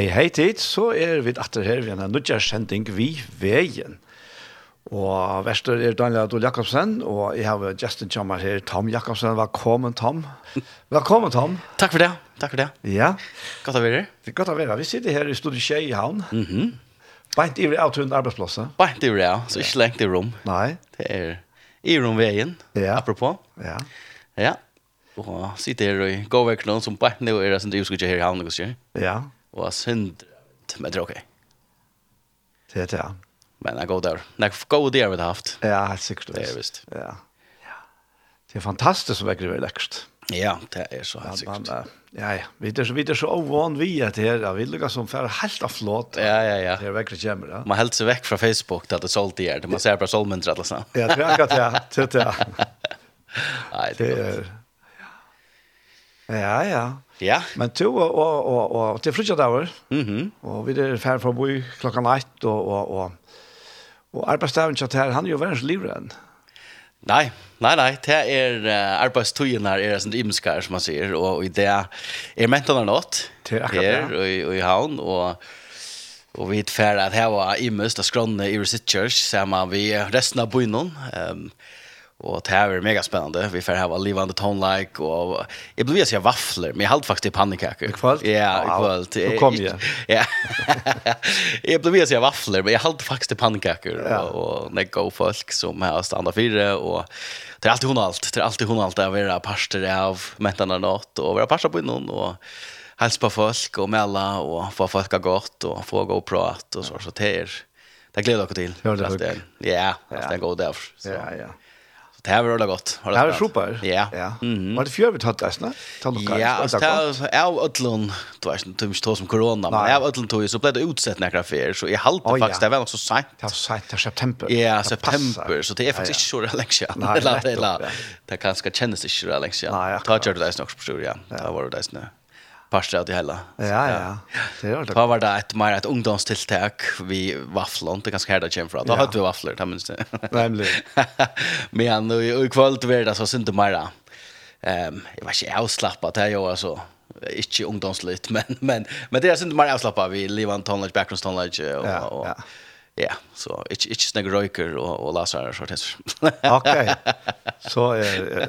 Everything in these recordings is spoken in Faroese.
Hei, hei tid, så er vi atter her ved en nødgjørskjending vi veien. Og verster er Daniel Adol Jakobsen, og jeg har Justin Kjammer her, Tom Jakobsen. Velkommen, Tom. Velkommen, Tom. Takk for det, takk for det. Ja. Godt å være her. Det er godt å være her. Vi sitter her i Studio Kjei i havn. Mm -hmm. Beint i av tunn arbeidsplasser. Beint i ja, så ikke lengt i rom. Nei. Det er i romveien, ja. apropos. Ja. Ja. Og sitter her i gåvekkene som beint nå er det som du skal her i havn, ikke? Ja. Ja. Och synd men det er ok. Det er det. ja. Men jag går där. Jag går der vi har haft. Ja, helt sikkert. Det er visst. Ja. ja. Det er fantastisk som verkar vara lekkert. Ja, det er så helt sikkert. Ja, ja, ja. Vi er så, vi er så ovan vi at det här. Vi lyckas som för helt av flåt. Ja, ja, ja. Det er är verkligen ja. Man helt seg vekk fra Facebook til at det er solgt i her. Man ser bare solmyndrat eller sånn. Ja, det er akkurat, ja. Det er är Nei, det er godt. är Ja, ja. Ja. Men to og, og, og, og til frutjadaver, mm -hmm. og vi er ferdig for boi klokka natt, og, og, og, og arbeidsdagen chat her, han er jo verdens livrenn. Nei, nei, nei, det er uh, arbeidstøyen her, er sånn imskar, som man sier, og, i det er mentorna nått, det er her og, og i havn, og Og vi er ferdig at her var imøst av skrånne i Resit Church, sammen vi resten av byen. Um, Och det här är mega spännande. Vi får ha livande tonlike och jag blir så jag vafflor, men jag halt faktiskt pannkakor. Ikväll? Ja, ikväll. Då kom jeg. Ja. jag blir så jag vafflor, men jag halt faktiskt pannkakor ja. och, och när go folk som här stannar fyra och det är alltid hon allt. Det är alltid hon allt där vara pastor av mättarna något och vara pastor på någon och hälsa på folk och mälla och få folk gott och få gå och prata och så så det är det glädjer dere till. Ja, det är. Ja, det är god så. Ja, ja. Det här var det gott. Har det här super. Ja. Ja. Var det fjärde tatt där snä? Tatt och Ja, alltså är utlån. Du vet inte hur mycket som corona, men är utlån tog så blev det utsett några affärer så i halt faktiskt det var också sent. Det var sent i september. Ja, september så det är faktiskt så det läxa. Det låter det. Det kanske känns det så det läxa. Ta charter där snacks på ja. Det var det där snä parster av det hela. Ja, ja. Det är det. Då var det ett mer ett ungdomstilltag vi vafflor, det ganska här där från. Då hade vi vafflor, det minst. det. Nämligen. Men nu i kväll det var det så synd det mer. Ehm, jag var inte avslappad där jag alltså inte ungdomsligt men men men det är synd det mer avslappad vi lever en tonlage background tonlage och, ja, och ja. Ja, så inte inte snägg röker och och lasar och sånt. Okej. Så är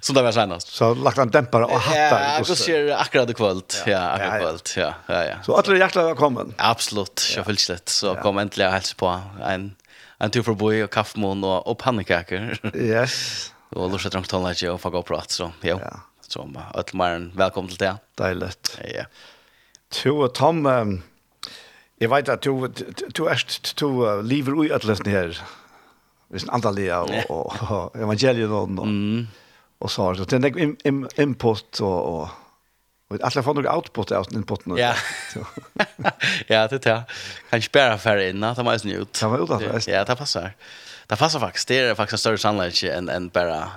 så där var senast. Så lagt han dämpare och hattar. Ja, så ser akkurat det kvällt. Ja, akkurat kvällt. Ja, ja, ja. Så att det jäkla välkommen. Absolut. Jag vill slett så kom äntligen hälsa på en en tur för boy och kaffemon och och pannkakor. Yes. Och lust att drömma lite och få gå prat så. Ja. Så om öllmaren välkommen till det. Dejligt. Ja. Tu och Tom Jeg vet at du, du erst, du lever ui atlesten her, hvis en andalega og, og evangelien og, og, og så, så det er en im, input og, og Og alla får noe output av den potten. Ja. ja, det är det. Kan spara för in att man är ut. Kan mig ut. Ja, det passar. Det passar faktiskt. Det är faktiskt en större sannolikhet än, än bara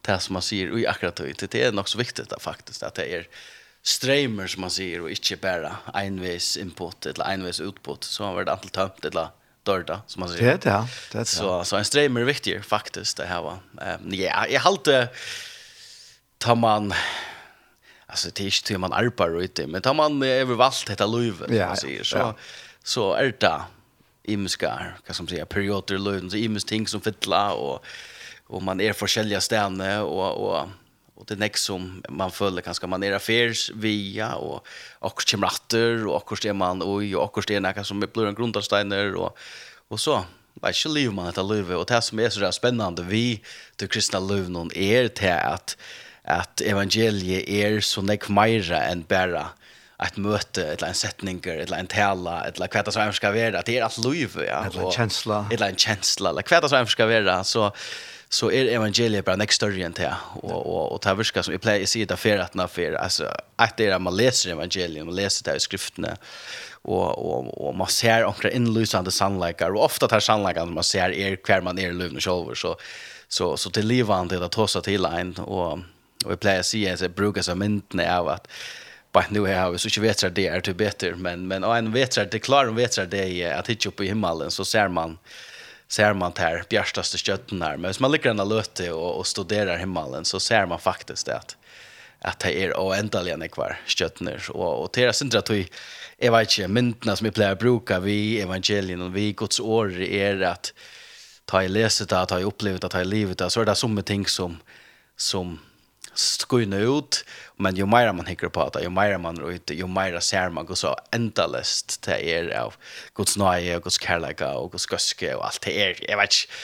det som man säger i akkurat. Det är nog så viktigt faktiskt att det är streamer som man säger och inte bara envis input eller envis output så har det antal tömt eller dörda som man säger. Det är det. Så så en streamer är viktig faktiskt det här va. Ehm ja, jag hållte tar man alltså det är inte man arbetar ute men tar man över valt detta löv ja, säger så ja. så är det imskar kan som säga perioder löv så ims ting som fylla och och man är forskjellige ställen och och och det nästa som man följer kanske man är affärs via och och kemratter och och det man och och det näka som blir en grundsteiner och och så vad ska leva man att leva och det som är så där spännande vi det kristna liv någon är till att att evangeliet är så nek mera än bara ett möte, ett en sättning, ett en tala, ett eller kvätta som ska vara, det är allt liv, ja. Ett en känsla. Ett en känsla, eller kvätta som ska vara, så så är er evangeliet bara next story än det. Och och och det verkar som i play se det för att när för alltså att det är man läser evangeliet man läser det i skrifterna och och och man ser omkring inlysande sannlikar och ofta tar sannlikar man ser är kvar man är i luven och så så så till livande det tossa till en och och i play sig det brukar så myntna av att bara nu har vi så inte vet det är till bättre men men och en vet det klarar vet det är att hitta upp i himmelen så ser man ser man här bjärstaste skötten här. Men om man ligger en löte och, och studerar himmelen så ser man faktiskt det att att det är oändligen kvar sköttner och och det är synd att vi jag vet inte myntna som vi plejer bruka vi evangelien och vi Guds ord är att ta i läset att ta i upplevet att ta i livet så är det som ting som som skojna ut. Men ju mer man hickar på det, ju mer man rör ut, ju mer ser man går så endalöst till er av Guds nöje och Guds kärlek och Guds göske och allt det är. Jag vet inte.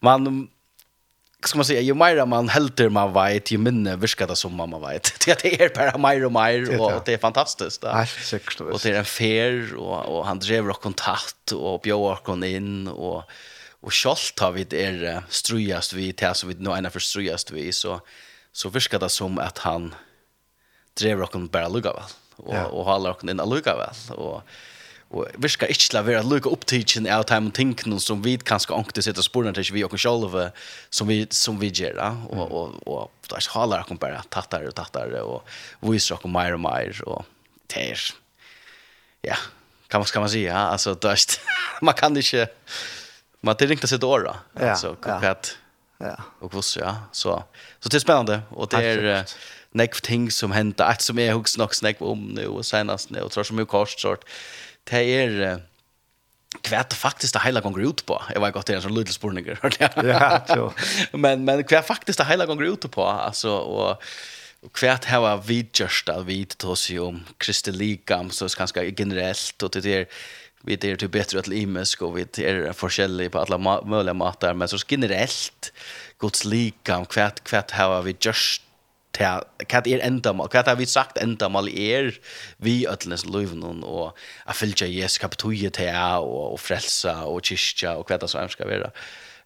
Man ska man säga, ju mer man helter man vet, ju minne viskar det som man vet. Det är bara mer och mer och det är fantastiskt. Ja, säkert. Och det är en fer, och, och han driver och kontakt och bjöd in och och skolt har vi det är strujast vi till så vi nu ena för strujast vi så så virkar det som att han drev rocken bara lugga väl och ja. och håller rocken in lugga väl och och virkar inte till att vara lugga upp till out time och tänken som vi kanske inte sitter spåren till vi och själva som vi som vi gör ja? och och och där håller rocken bara tattar och tattar och voice rock och mer och mer och ter ja kan man ska man säga alltså dörst man kan inte man det ringta sig då alltså ja, ja. Ja. Och vad ja. Så så det är spännande och det är näck ting som hänt att som är hooks nog snack om nu och senast nu och tror som hur kort sort. Det är kvärt faktiskt det hela gånger ut på. Jag var gott det är så liten spurningar. Ja, så. Men men kvärt faktiskt det hela gånger ut på alltså och Og här var vi just att vi tosi om Kristi likam, så ganska generellt och det är vi är till bättre att limesk och vi är forskjellig på alla möjliga matar men så generellt Guds likam kvätt kvätt har vi just ta kat er endamal kat har vi sagt endamal er vi ötlens löven och att fylja Jesus kapitoje till och och frälsa och kyrka och kvätta som ska vara.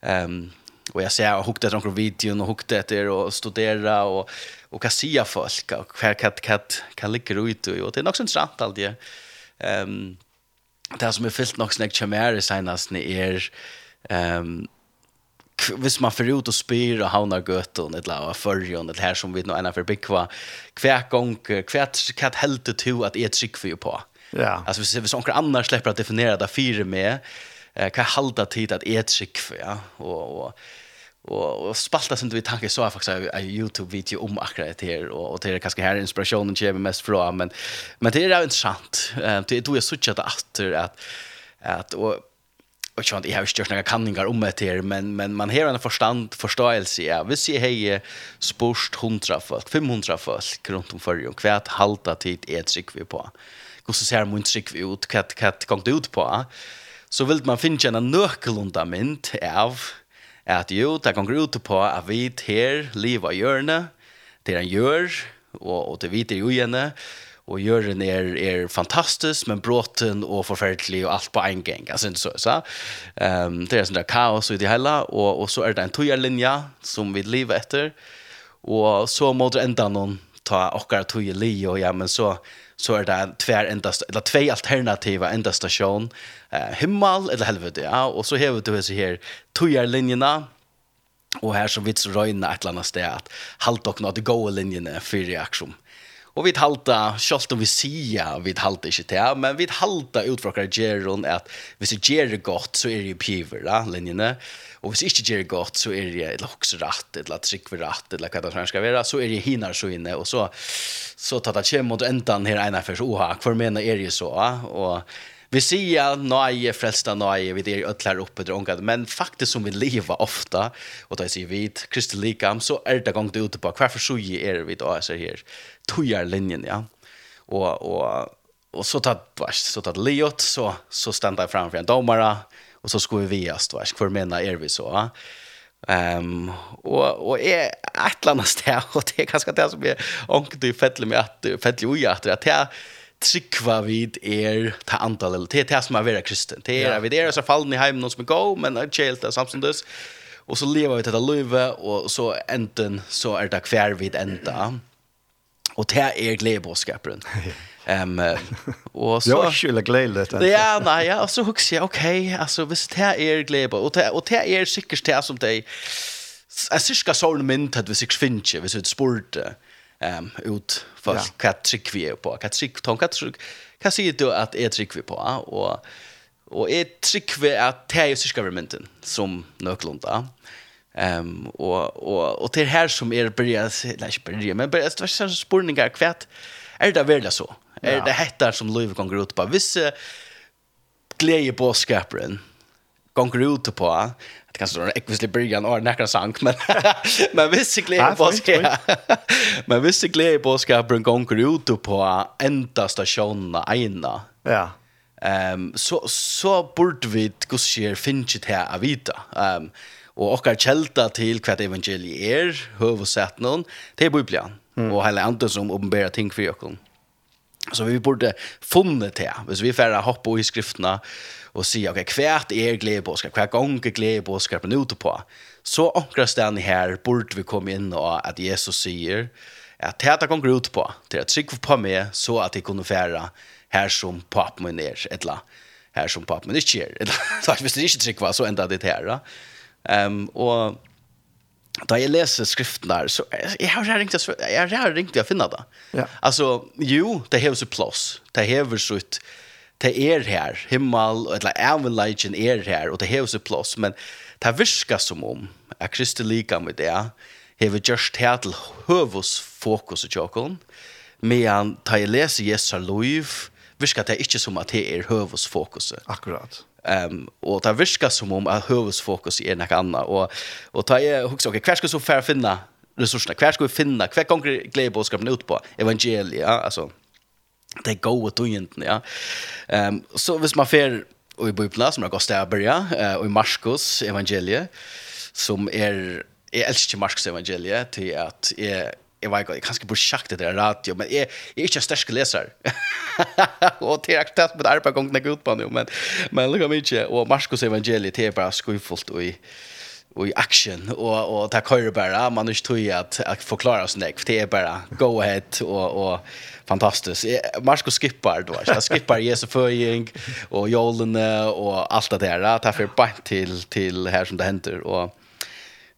Ehm och jag ser hukte efter några videon och hukte efter och studera och och kan säga folk? Och kat kat kan ligga ut och det är också intressant allt det ehm det som är fyllt nok snakk kjemere senast är ehm hvis man får ut og spyr og havner gøten et eller annet førjon et her som vi nå ennå for bygge hver gang hva helt du at jeg trygg for på ja. altså hvis, hvis noen andre slipper å definere det fire med eh, hva halda tid at jeg trygg for ja? og, og och og spalta sen vi tackar så faktiskt en Youtube video om akkurat det här och och det är kanske här inspirationen kommer mest från men men det är jo intressant. Eh det då jag switchat att att att och och jag har inte gjort några kanningar om det här men men man har en förstand förståelse ja vi ser hej sport 100 folk 500 folk runt om förr och kvärt halta tid är trick vi på. Hur så ser man trick ut kat kat kom det ut på. Så vill man finna en nökelunda mynd av at jo, det gonger ut på at vi ter liv av hjørne, det han gjør, og, og det vi ter jo gjerne, og jorden er, er fantastisk, men bråten og forferdelig og alt på en gang, altså ikke så, så. Um, det er sånn der kaos i det hele, og, og så er det en tøyerlinja som vi lever etter, og så må det enda noen ta okkar tøyer li, og ja, men så så är det tvär endast eller två alternativa enda station eh himmel eller helvete ja och så har vi det så här tojar linjerna och här så vits röjna ett annat ställe att halt och något goa linjerna för reaktion. Og vi halta, selv om vi sier vi halta ikke til, men vi halta ut från Geron at hvis det godt, så er det jo piver, da, linjene. Og hvis jeg ikke gjør det godt, så er det eller också rett, eller trick for rett, eller hva det skal være, så er det hinar så inne Og så så tar det kjem mot ändan her ena för oha, för mener er det så, va? Och vi sia nej frälsta nej vi er ødler oppe, uppe men faktisk som vi lever ofta da jeg sier vi kristelika så er det gång det ute på varför så er vi då så her, tojar linjen ja. Och och och så tatt vars så tatt Leot så så ständar jag framför en domare och så skulle vi viast vars för mena är vi så. Ja. Ehm um, och och är ett annat ställe och det är ganska det som är onkel du fäller med att fäller ju att det är tryggva vid er ta antal eller det är som är vara kristen. Det är vi där så fallen i hem någon som går men men är helt samstundes. Och så lever vi detta livet och så enten så är det kvar vid ända. Och det är glädjebådskaparen. Ehm och så jag skulle glädje det. Ja, nej, ja, så hooks jag okej, alltså visst det är glädje och det och det är säkert det som det är cirka sån mynt att vi sig finche, vi så sport ehm ut för vad trick vi på, vad trick tankar trick. Kan se du att är trick vi på och och är trick vi att det är cirka mynten som nöklunda. Ehm Ehm um, och och och till här som är börja läs börja men börja det var sån spurningar kvärt. Är det väl så? Är ja. det hettar som Louis kan gå ut på vissa glädje på skaparen. Går ut på det kanske stå en början och näkra sank men men visst glädje på skaparen. men visst glädje på skaparen går ut på enda stationen ena. Ja. Ehm um, så så borde vi gå finchit här avita. Ehm um, Og okkar kjelda til kvart evangeliet er, høv og sett noen, det Bibelen. Mm. Og heller andre som åpenbærer ting for oss. Så vi burde funnet det, hvis vi færre hoppa i skriftene og si, ok, hva er gledebåskap, hver gang er gledebåskapen ute på? Så okkar stedet her burde vi komme inn og at Jesus sier, at det här kommer ut på. til at trygg på meg, så at jeg kunne färra her som papen min är. Eller her som papen min ikke er, Eller så hvis det ikke trygg trycka så enda det här. Um, og da jeg leser skriften der, så jeg har ringt, jeg har ringt til å finne det. Ja. Alltså jo, det hever sitt plus. Det hever sitt, det er her, himmel, eller avleidjen er her, og det hever sitt plass, men det virker som om, at Kristi lika med det, hever gjørst her til høvus fokus i tjokken, men da jeg leser Jesu liv, virker det ikke som at det er høvus fokuset. Akkurat. Ehm och det viskar som om att huvudfokus är något annat och och ta jag också okej, kvar så för finna resurserna, kvar ska vi finna, kvar konkret glädjebudskapen ut på? Evangeliet, ja, alltså det går åt egentligen ja. Ehm um, så hvis man fer och i Bibeln som jag gått där börja och i Markus evangeliet som är är älskar Markus evangeliet till att är jag vet inte, jag kanske borde sagt det där radio, men jag, jag är inte en störst läsare. och det är aktivt med arpa gången jag går ut på nu, men, men mig mycket. Och Markus evangeliet det är bara skojfullt och i, och i action. Och, och det kör bara, man är inte tog att, att förklara näck för det är bara go ahead och, och fantastiskt. Marskos skippar då, jag skippar Jesu föring och jolene och allt det där. Det här för bara till, till här som det händer. Och,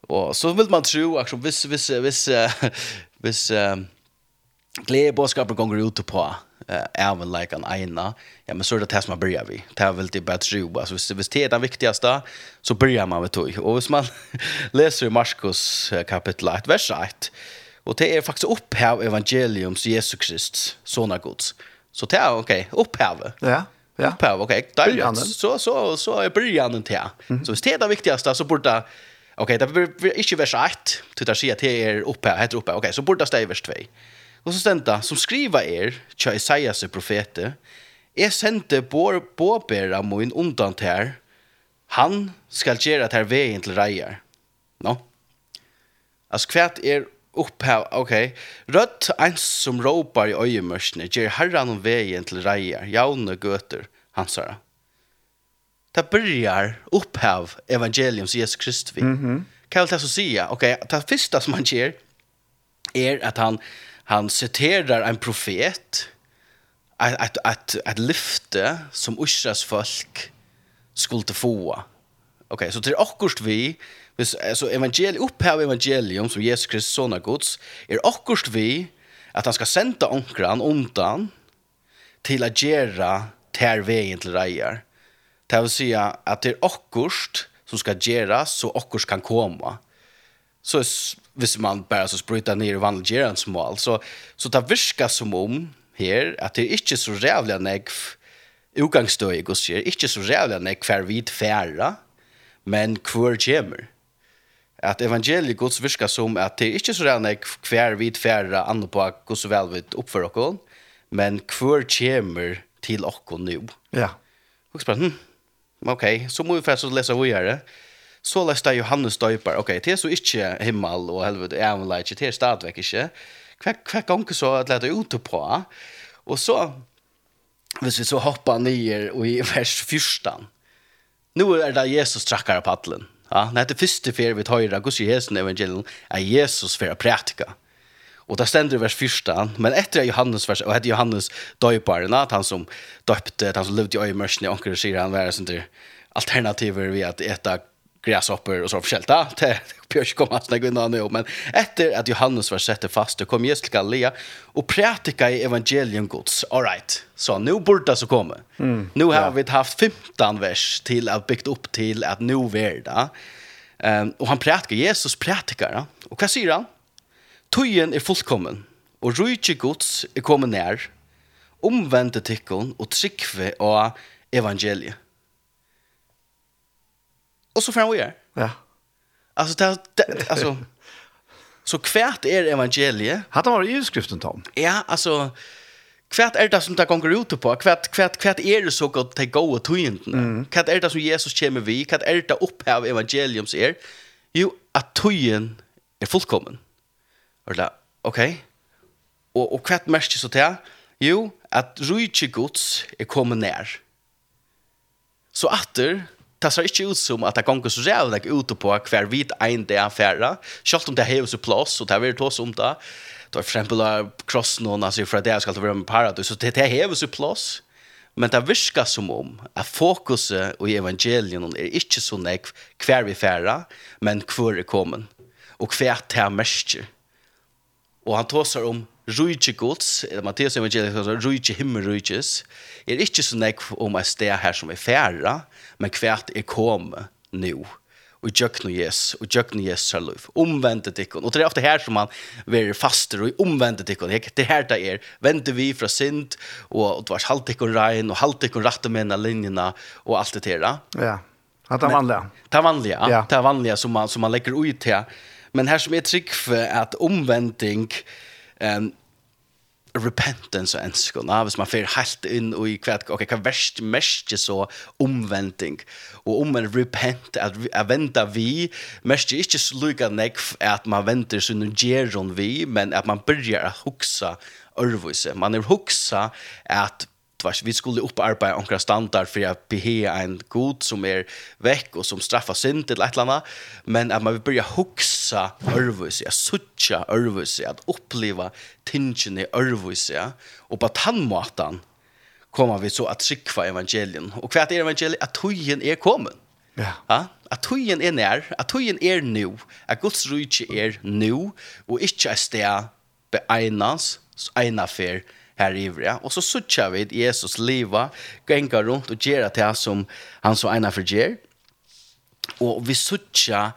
Och så vill man tro att vis vis, vis hvis um, gledebåskapen går ut på uh, även like en ena ja men så är det det som man börjar vi det är väl det bara tro alltså hvis, hvis det är det viktigaste så börjar man med tog och hvis man läser i Markus kapitel 1 vers 1 och det är faktiskt upphav evangeliums Jesus Kristus såna gods. så det är okej okay, upphav ja ja. Upphav okej okay. där så så så är början det så hvis det är det viktigaste så borde Okej, okay, det blir inte vers 1. Du tar sig att det är uppe, heter uppe. Okej, okay, så borde det stå i vers 2. Och så stända, som skriva er, tja Isaias profete, jeg sendte bor båbera min undan til her, han skal gjøre til veien til reier. No? Altså, kvært er opphav, ok. Rødt ens som råpar i øyemørsene, gjør herran om veien til reier, jaune gøter, hans herre det börjar upphav evangelium som Jesus Kristus vi. Mm -hmm. Kan jag så säga, okej, okay, det första som han ger är att han han citerar en profet att att att, att lyfte som Israels folk skulle få. Okej, okay, så till akkurst vi Hvis, altså evangelium, opphav evangelium som Jesus Kristus sånne gods, er akkurst vi at han skal sende onkran undan til å gjøre ter veien til reier. Det vill säga att det är ockurst som ska göras så ockurst kan komma. Så hvis man bara så sprutar ner i vanlig göransmål så, så det virkar som om her at det er ikke så rævlig nek utgangsstøy i Guds sier, ikke så rævlig nek hver vid færa, men hver kjemer. At evangeliet Guds virka som at det er ikke så rævlig nek hver vid færa andre på Guds velvitt oppfør okkon, men hver kjemer til okkon nu. Ja. Og spør, hm, Okej, så må vi faktiskt läsa vidare. Så läste Johannes Døyper, Okej, det är så ikke himmel och helvete jeg vil inte det är stadigvæk ikke. Kvack kvack ganger så att lätta ut på. Och så hvis vi så hoppar ner och i vers 14. Nu är det Jesus trakker på paddeln. Ja, när det första för vi tar i Guds Jesus evangelium är Jesus för att praktika. Och där i vers första, men efter Johannes vers och hade Johannes døyparen, att han som döpte, han som levde i öjmörsen i onkel sier, han var sånn til alternativer vi att äta gräshopper och så förskälta. Det björs komma snägg undan nu. Men efter att Johannes var sett fast, då kom Jesus till Galilea och predika i evangelium Guds. All right. Så nu borde så komma. Mm, nu har ja. vi haft 15 vers till att byggt upp till att nu värda. Ehm um, och han predikar Jesus prätikar. Och vad säger han? Tøyen er fullkommen, og rujtje gods er kommet nær, omvendte tikkun og tryggve av evangeliet. Og så får vi gjøre. Ja. Altså, det, det, altså, så kvært er evangeliet. Hatt han var i skriften, Tom. Ja, altså, kvært er det som det gonger ut på, kvært, kvært, kvært er det så godt det gode tøyendene. Mm. Kvært er det som Jesus kommer vi, kvært er det opphav evangeliums er, jo, at tøyen er fullkommen. Mm. Eller, ok. Og, og hva merker så til? Jo, at rujtje gods er kommet nær. Så atter, det ser ikke ut som at det ganger så rævlig ikke ute på hver hvit ein det er færre, selv om det er seg plass, og det er veldig tås om det, då för exempel har kross noen, altså for at det skal være med paradis så det er så men det virker som om at fokuset i evangelien er ikke så nek kvar vi færre, men kvar är Og och kvar det här märker Og han tåsar om rujtje gods, Matteus evangeliet tåsar rujtje himmelrujtjes, er ikkje så nekv om eit sted her som er færa, men kvært er kom nu. Og jøknu jes, og jøknu jes er lov. Omvendet ikkon. Og det er ofte her som han verer faster, og omvendet ikkon. Det er her det er. Vente vi fra synd, og du har halt ikkon rein, og halt ikkon rette menna linjina, og alt det her. Ja, det er vanlige. Det er vanlige, ja. Det er vanlige som man, som man legger ut til Men här som är trick för att omvändning um, repentance och ja, hvis man fer helt inn i kvart, ok, hva verst mest så omvending, og om man repent, at, at venda vi, mest ikke sluga nekv at man venter sin gjeron vi, men at man börjar å huksa örvise, man er huksa at vars vi skulle upparbeida onkra standard för att behe en god som är veck och som straffar synd till ett landa men att man vill börja huxa örvus ja sucha örvus att uppleva tingen i örvus ja. Och på tandmatan kommer vi så att skicka evangelien och kvärt är evangeliet att tojen är kommen ja. Ja att tojen är när att tojen är nu, att Guds rike är nu, och inte är stä beegnas, egna fer, här i Ivria. Och så söker vi Jesus liva, gänga runt och göra det som han så ena för ger. Och vi söker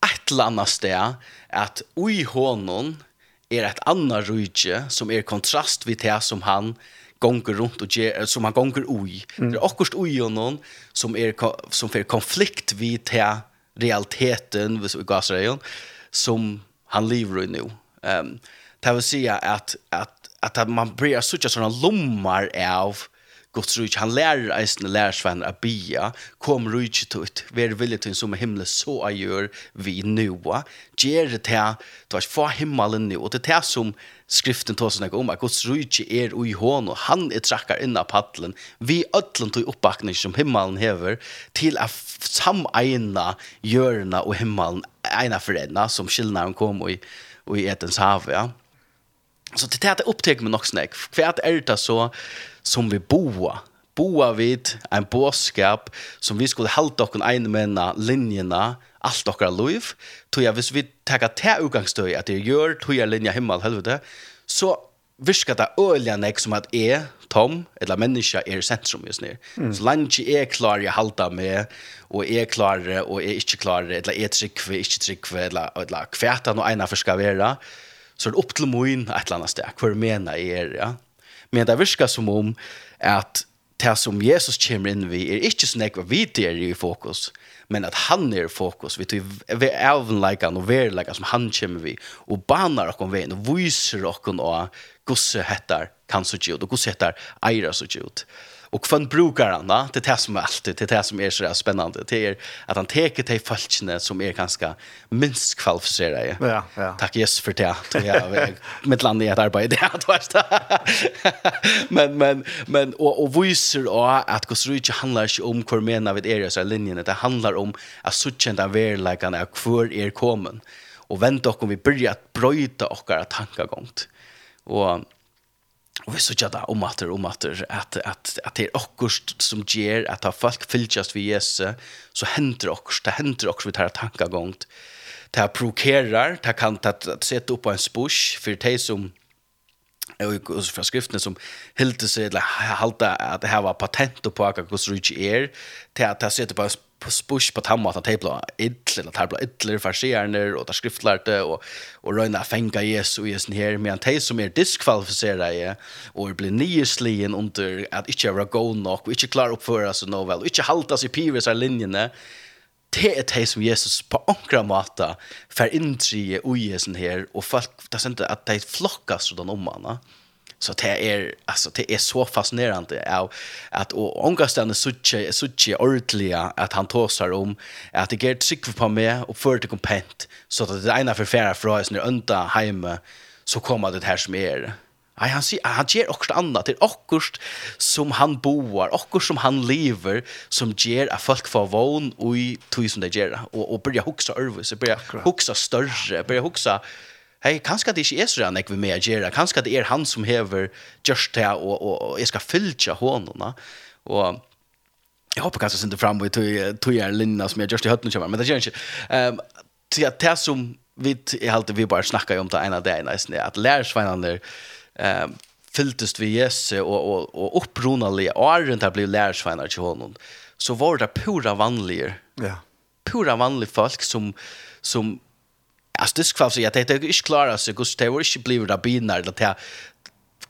ett annat sted att oj honom är ett annat rike som är kontrast vid det som han gånger runt och ger som han gånger oj. Mm. Det är också oj honom som är som för konflikt vid det realiteten vid gasrejon som han lever i nu. Ehm um, det vill säga att att att man börjar söka sådana lummar av Guds rike. Han lærer eisen lärsvän av bia. Kom rike til ut. Vær villig til en som himmel så jeg gjør vi nå. Ger det til Du har få himmelen nå. Og det här som skriften tar seg om. at Guds rike er ui hon. og han är trackar innan paddelen. Vi ødlen tog oppbakning som himmelen hever. til å sameina hjørna og himmelen ena for ena. Som skillnaren kom i, i etens hav. Ja så det är upptäckt med något snack. Kvärt är det så som vi boa boa vid en båskap som vi skulle hålla och en mena linjerna allt okkar liv tog jeg hvis vi teka te utgångsstöj at det gör tog jeg linja himmel helvete så virka det öliga näck som at jeg tom eller människa er centrum just nu. mm. så lunch är er klar jag halda med og är er klar og är er klar eller jeg er inte trick för eller, eller kvæta no eina for skal være så er det opp til moen et eller annet sted, hva mener jeg er, ja. Men det virker som om at det som Jesus kommer inn vi er ikke sånn at vi er i fokus, men at han er i fokus. Vi er avnleikene og verleikene som han kommer vi, og baner dere veien, og viser dere og hvordan dette kan så gjøre, og hvordan dette eier så gjøre. Och kvann brukar han då det tas som är alltid det här som är så spännande det är att han tar till falskne som är ganska minst kvalificerade. Ja, ja. Tack Jesus för det. Jag mitt land i ett arbete det var Men men men och och visar och att Kosruich handlar ju om hur menar det är så linjen det handlar om att söka den verkligheten är kvar är kommen och vänta och vi börjar att och att tanka gångt. Och Och vi så da om att om att att att at det är också som ger at ha folk fylltjast vi Jesus så händer också det händer också vi tar här tankagångt det här provokerar det kan ta sätta upp på en spush för det som och fra skriftene som helt seg eller halta att det her var patent på att kus rich air til att ta sitter på på push på tamma att tejpla ill eller det ill för skärner och där skriftlärte och och röna fänga Jesu i sin här med en tej som är diskvalificerade och blir nyslien under att inte vara god nog och inte klar upp för nåväl och inte halta sig pivis av linjerna det er det som Jesus på omkra måte fer inntrye og jesen her, og folk, det er ikke at de flokkas rundt om henne. Så det er, altså, det er så fascinerende av at og omgastene suttje, suttje ordentlige at han tåsar om at det gjer trygg på meg og fører til kompent, så at det ene forferder fra oss når ønta heime, så kommer det her som er det Nei, han sier, han gjør okkurst annat. Det er okkurst som han boar, okkurst som han lever, som ger at folk får vån och i tog som det gjør, Och, og börja huxa örvis, börja huxa större, börja huxa Hej, kanske det inte är så jeg när vi å gjøre, kanskje det är han som hever gjørst det och och, jeg jag ska fylla og Och jag hoppas kanske synder fram och tog tog jag linna som jag just i høttene kommer, men det gör inte. Ehm til att det som vi alltid vi bara snackar om det ena ene, at lærersveinene er, eh, fylltest vi Jesu og, og, og opprunalige åren der ble lærersveinar til honom, så var det pura vanlige, ja. pura vanlige folk som, som Alltså det ska säga att det är inte klara så Guds det var inte blivit rabbiner eller det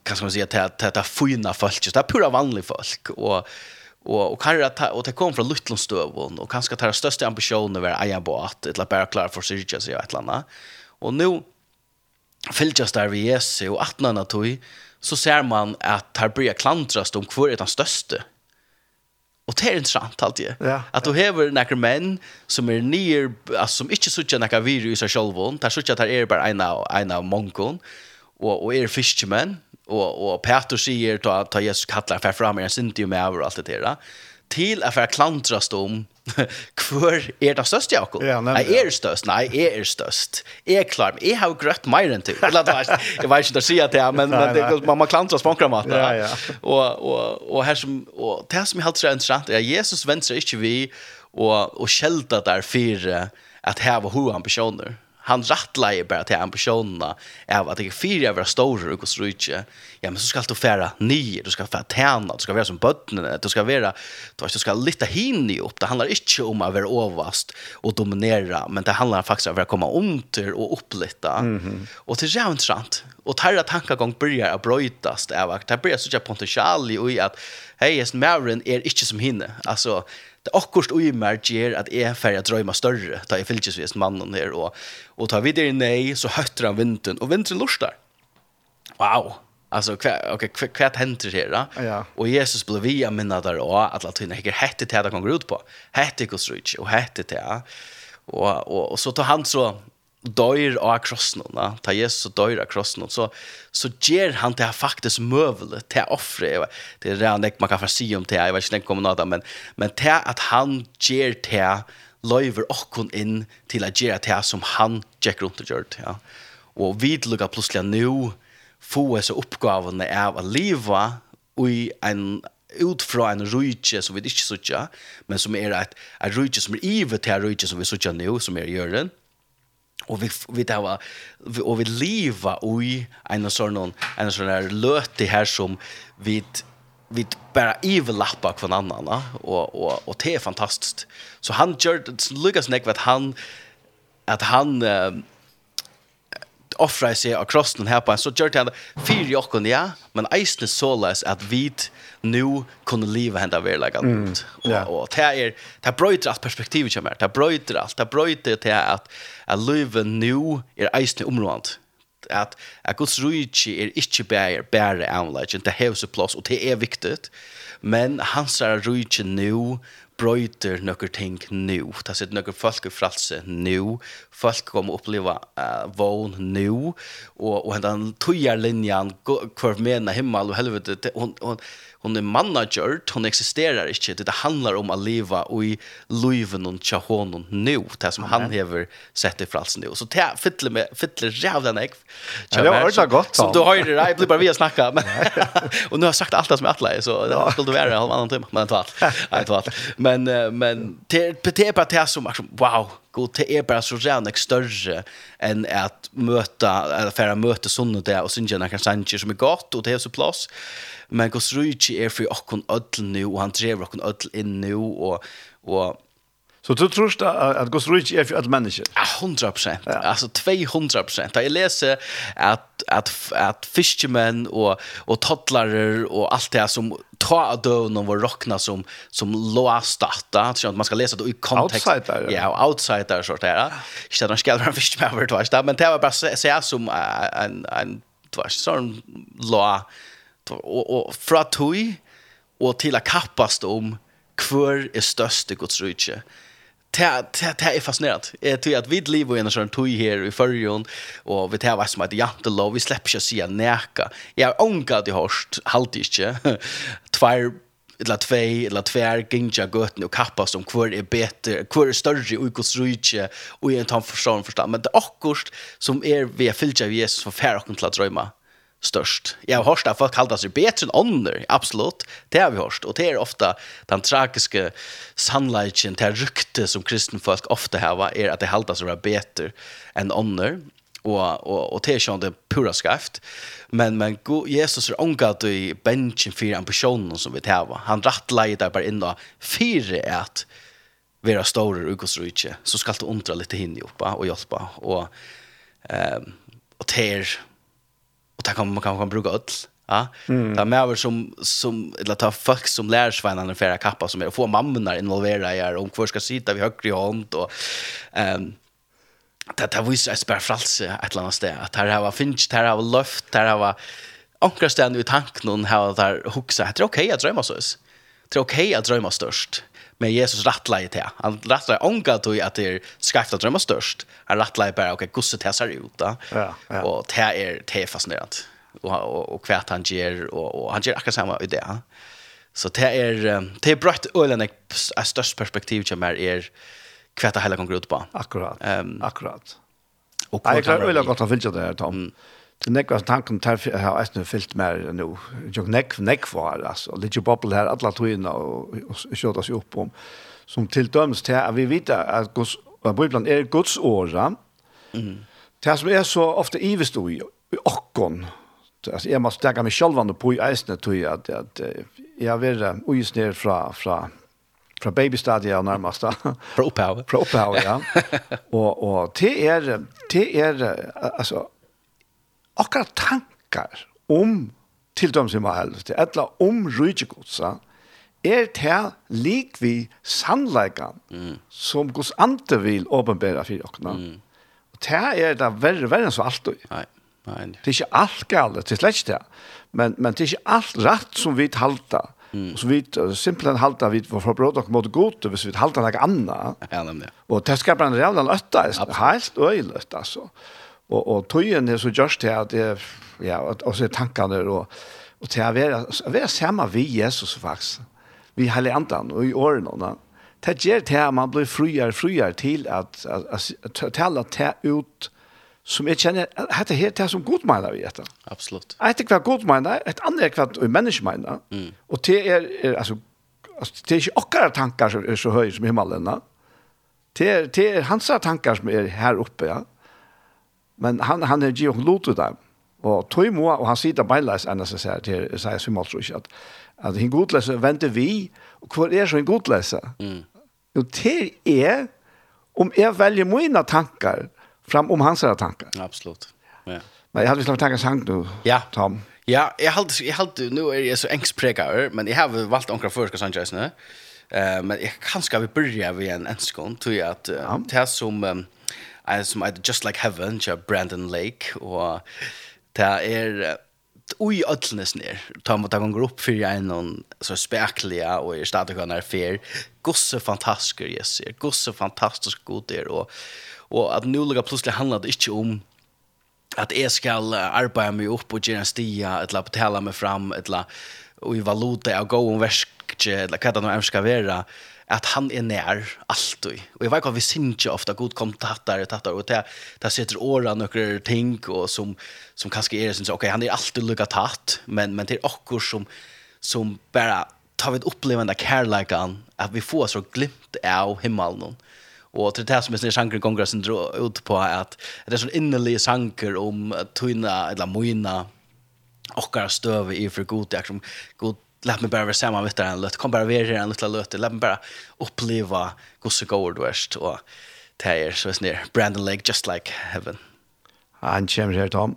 kan man säga att det är fina folk det är pura vanliga folk och och och kan det och det kom från Lutlundstöven och kanske det största ambitionen var eja båt eller bara klara för sig så jag ett landa och nu fylgjast der vi Jesu og atnana tog, så ser man at her blir klantrast om hvor er den største. Og det er interessant alltid. Ja, at du hever nekker menn som er nyer, altså, som ikke sutja nekker virus i seg selv, der sutja at her er bare en av, en av mongon, og, og er fiskemenn, og, og Peter sier, ta, ta Jesus kallar, fer fram er en sintium med over alt det der, til at fer klantrast om Hvor er det størst, Jakob? Ja, nei, er det størst? Nei, er det størst. Jeg er klar, men jeg har jo grøtt mer enn til. Eller, jeg vet ikke om jeg sier det, men, men det, man må klantre spankramata. Ja, ja. Og, og, og, her som, og det som jeg halte er interessant er at Jesus venter ikke vi og, og skjelter der fire at her var hoa ambisjoner han rattleie bara til ambitionerna av att det är fyra vara stora och så Ja, men så ska du färra nio, du ska färra tärna, du ska vara som bötten, du ska vara du vet, du ska lita hinne upp. Det handlar inte om att vara överst och dominera, men det handlar faktiskt om att komma under och upplitta. Mm -hmm. Och det är jävligt sant. Och tarra tankagång börjar att brötas. av att det börjar så potential i att hej, just Maren är er inte som hinne. Alltså det akkurst och mer att är färja drömma större. Ta i filches mannen här och och ta vidare nej så hötter han vintern och vintern lustar. Wow. Alltså okej okay, kvart händer här då. Ja. Och Jesus blev via minna där och att latina hicker hette till att han kommer ut på. Hette kus och hette till. Och och och så tar han så dör av krossen va ta Jesus dör av krossen så så ger han det faktiskt mövlet till offre. Det är det man kan få se om det jag vet inte kommer något men men till att han ger det löver och in till att göra det som han gick runt och gjort ja. Och vi lukar plötsligt nu få så uppgavene av att leva i en ut fra en rujtje som vi ikke sutja, men som er et, et rujtje som er ivet til en rujtje som vi sutja nå, som er i gjøren og vi vi det var og vi leva oj en sån en sånn där løte her som vi vi bara överlappar från annan og, og, og det er fantastisk så han gör det Lucas Neck at han at han offra sig av krossen här på en. Så gjorde han fyra jocken ja. Men eisne så läs att vi nu kunde leva hända verkligen mm. yeah. och och det är det bröter allt perspektivet kommer det bröter allt. Det bröter till att att leva nu är eisne området At, at Guds rike er ikke bare, bare anleggen, det har så plass, og det er viktig, men hans rike nå brøyter nokkur ting nu. Det sitter nokkur folk i fralse nu. Folk kommer oppleva uh, vogn nu. Og, og den tøyer linjen, hver mena himmel og helvete, hon, hon, hon er manager, hon existerar inte. Det handlar om att leva och i liven och tja honom nu, det som han hever sett i fralsen nu. Så det fyller med, fyller jävla nek. Ja, det var ordentligt gott. Som du har ju det där, jag blir bara vi att snacka. Men, och nu har jag sagt allt det som jag attlar, så det skulle du vara en halv annan timme. Men det var allt. Men, men det är bara det som, wow, god det är bara så jävla större än att möta eller färra möta såna där och synja kanske sanje som är gott och det är så plats men Guds så är för och kon nu och han drev och kon ödl in nu och och Så du tror att at Guds rike er for alle mennesker? Ja, 100 prosent. Ja. Alltså 200 procent. Jag leser att att att fiskemenn och och toddlare och allt det som ta döden och vår råkna som som låstatta så att man ska läsa det i kontekst. Outsider. Ja, og outsider sort där. Ikke at man skal være en fiskemenn där, men det var bara så som en en tvärs Sånn lå och och fra tog och til å kappast om hver är störst i Guds rike det är fascinerat. Jag tror att vi lever i en sån tog här i förrjun och vi tar vad som heter jantelov. Vi släpper sig säga näka. Jag har ångat i hörst, halvt inte. Tvär eller tvei, eller tvær gingja gøtene og kappast om hver er beter, hver er større og hver rydtje, og i en tann forstand forstand. Men det er akkurat som er vi er fyllt av Jesus for færre åkken til å drøyma störst. Jag har hört att folk kallar sig bättre än ånder, absolut. Det har vi hört. Och det är ofta den tragiska sannolikheten, det rykte som kristna folk ofta har, är att det kallar sig bättre än ånder. Och, och, och det är sånt det pura skrift. Men, men Jesus är omgått i benchen för ambitionen som vi har. Han rattlade bara in och fyra att vara stora i Så ska du undra lite hin upp och hjälpa. Och, ehm och det är och där kan man kan man bruka öll. Ja. Mm. Det är mer som som eller ta folk som lär svänarna för att kappa som är få mammorna involverade i om kvar ska sitta vi högre hand och ehm um, det det visst är spär fralse ett eller annat ställe att här har finch här har luft här har ankra ständ i tanken någon här där huxa det är okej okay att drömma så. Det är okej okay att drömma störst. Men Jesus rattlar till. Han rattlar ånga då att det är skrift att drömma störst. Han rattlar bara okej, okay, gusset här ser ut. Ja, ja. Och det är, det är fascinerande. Och, och, och kvärt han ger. Och, och han ger akkurat samma idé. Så det är, det är brött ölen är störst perspektiv som är er kvärt hela går ut på. Akkurat, um, akkurat. Och, jag och, och, och, och, och, och, och, Tom. Det nekva tanken tar jeg har eisne fyllt mer nu. Jo nek nek var, altså. Litt jo bobbel her, alle togene, og kjøtta seg opp om. Som til dømes til at vi vet at Guds, Bibelen er Guds åra. Mm. Det som er så ofte ivest i, i okkon, alltså er måste ta mig själv på i isen tror at att att jag vill ojs ner fra, fra, fra babystadiet närmast från upphav från upphav ja og, og det er, det er, altså, akkurat tankar om til dem som er helst, eller om rydgjegodsa, er det lik vi sannleikene mm. som Guds ante vil åpenbære for dere. Mm. Og det er det verre, verre enn så alt. Nei, nei. Det er ikke alt galt, det er slett ikke det. Men, men det er ikke alt rett som vi halta. Mm. Så vi simpelthen halter vi for forbråd og mot gå til hvis vi halta noe annet. Ja, nemlig. Og det skaper en real løtta, helt øyeløtt, altså. Ja. Og, og tøyen er så just her at det ja, og så tankene og, og til å være, være sammen vi Jesus faktisk, vi har lært han og i årene. Da. Det gjør til at man blir friere, friere til at, at, at, ut som jeg kjenner, heter her det som god mener vi etter. Absolutt. Et er hva god mener, et annet er hva menneske mener. Mm. Og det er, er altså, altså, det er ikke akkurat tankar som er så høy som himmelen. Det er, det er hans tankar som er her oppe, ja. Mm Men han, han er jo lot til dem. Og tøy mo og han sier beinleis enn så sier til sier som alt ikke, at, at hinn godlese venter vi, og hva er så hinn godlese? Mm. Jo, til er, om jeg velger mine tankar, fram om hans tankar. Absolutt, ja. Men jeg hadde visst lagt tankar sang du ja. Tom. Ja, jeg halte, jeg halte, nu er jeg så engstpregar, men jeg har valgt omkring først, Sanchez, nu. Uh, men jeg kan skal vi börja ved en enskånd, tror jeg at uh, ja. det som... Um, en som heter Just Like Heaven, kjær Brandon Lake, og det er ui öllnes ner. Ta mot att gå upp för en någon så spekliga och är stadig kan är fair. Gosse fantastiska yes. Gosse fantastisk god där och och att nu lägga plötsligt handlar det inte om att jag ska arbeta mig upp och göra en stia, eller betala mig fram, eller och i valuta jag går om värsk tanke, eller hva det nå skal være, at han er nær alltid. Og jeg vet ikke om vi synes ikke ofte god kom tattere, tattar, og det, det sitter årene noen ting, og som, som kanskje er synes, ok, han er alltid lukket tatt, men, men det er akkur som, som bare tar vi et opplevende kærleikene, at vi får så glimt av himmelen. Og til det som er sånn sanger gonger som drar ut på at det er sånn innelige sanger om tøyna eller moina okkar støve i for god, jeg som god lät mig bara vara samma med en låt. Kom bara vara en liten låt. lät mig bara uppleva gosse går du värst och tejer så är Brandon Lake just like heaven. Han kommer här Tom.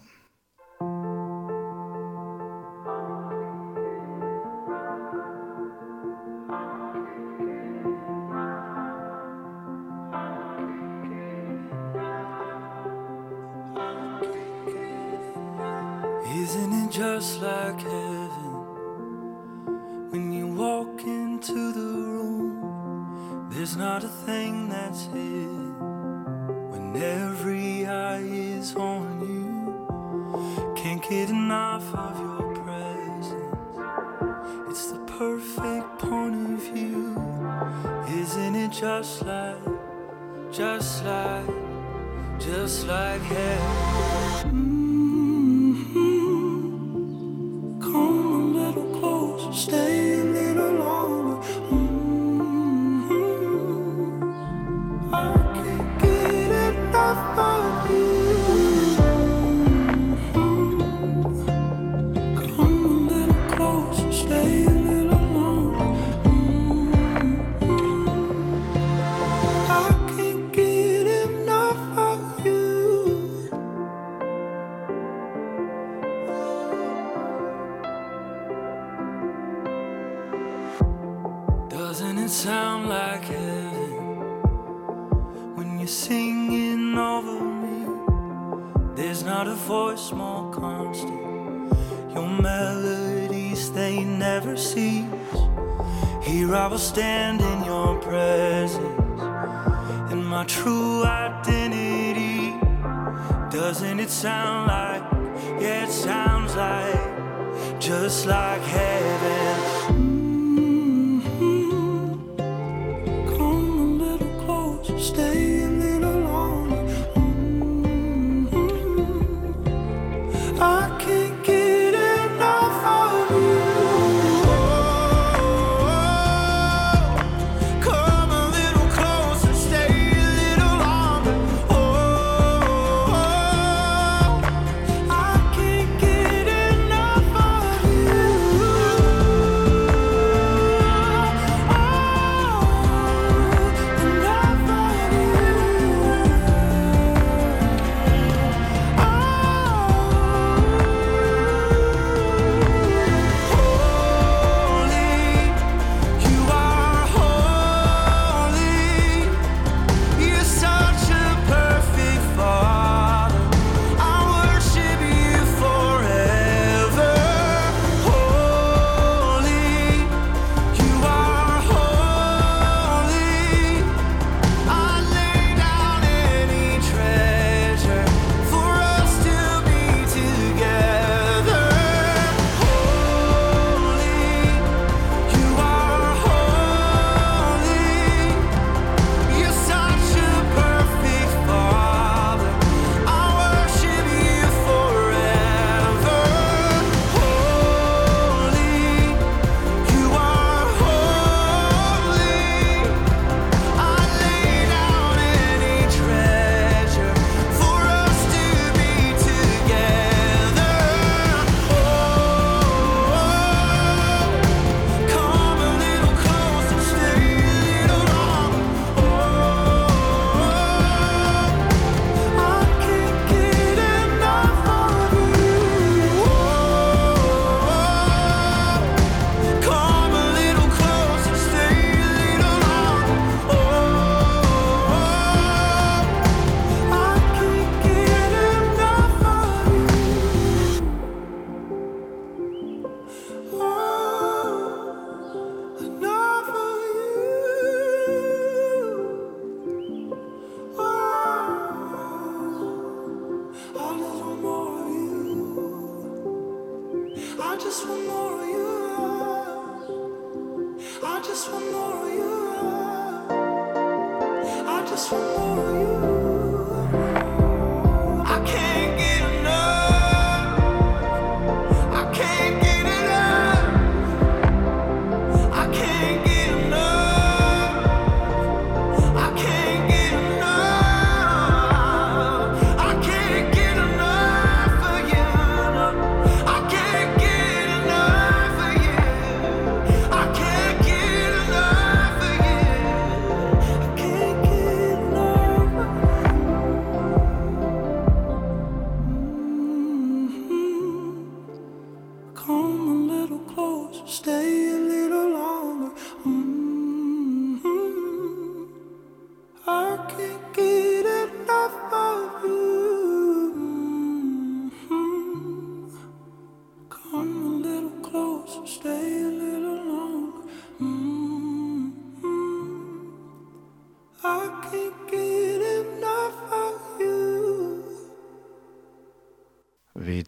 vi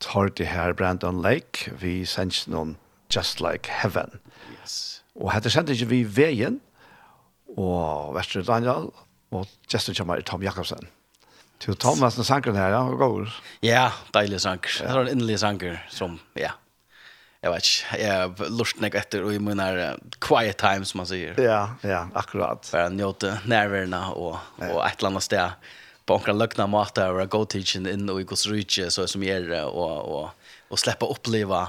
tar det her Brandon Lake, vi sender noen Just Like Heaven. Yes. Og hette sendte ikke vi veien, og Vester Daniel, og gesten kommer Tom Jakobsen. Til Thomasen sankeren her, ja, og går. Ja, deilig sanker. Det var en innelig sanger som, ja, jeg vet ikke, jeg lurt meg etter, og jeg mener quiet time, som man sier. Ja, ja, akkurat. Bare njøte nærværende og, og et eller annet sted på några lögna mat där och go teaching in och Igos Ruche så som är det och och och släppa uppleva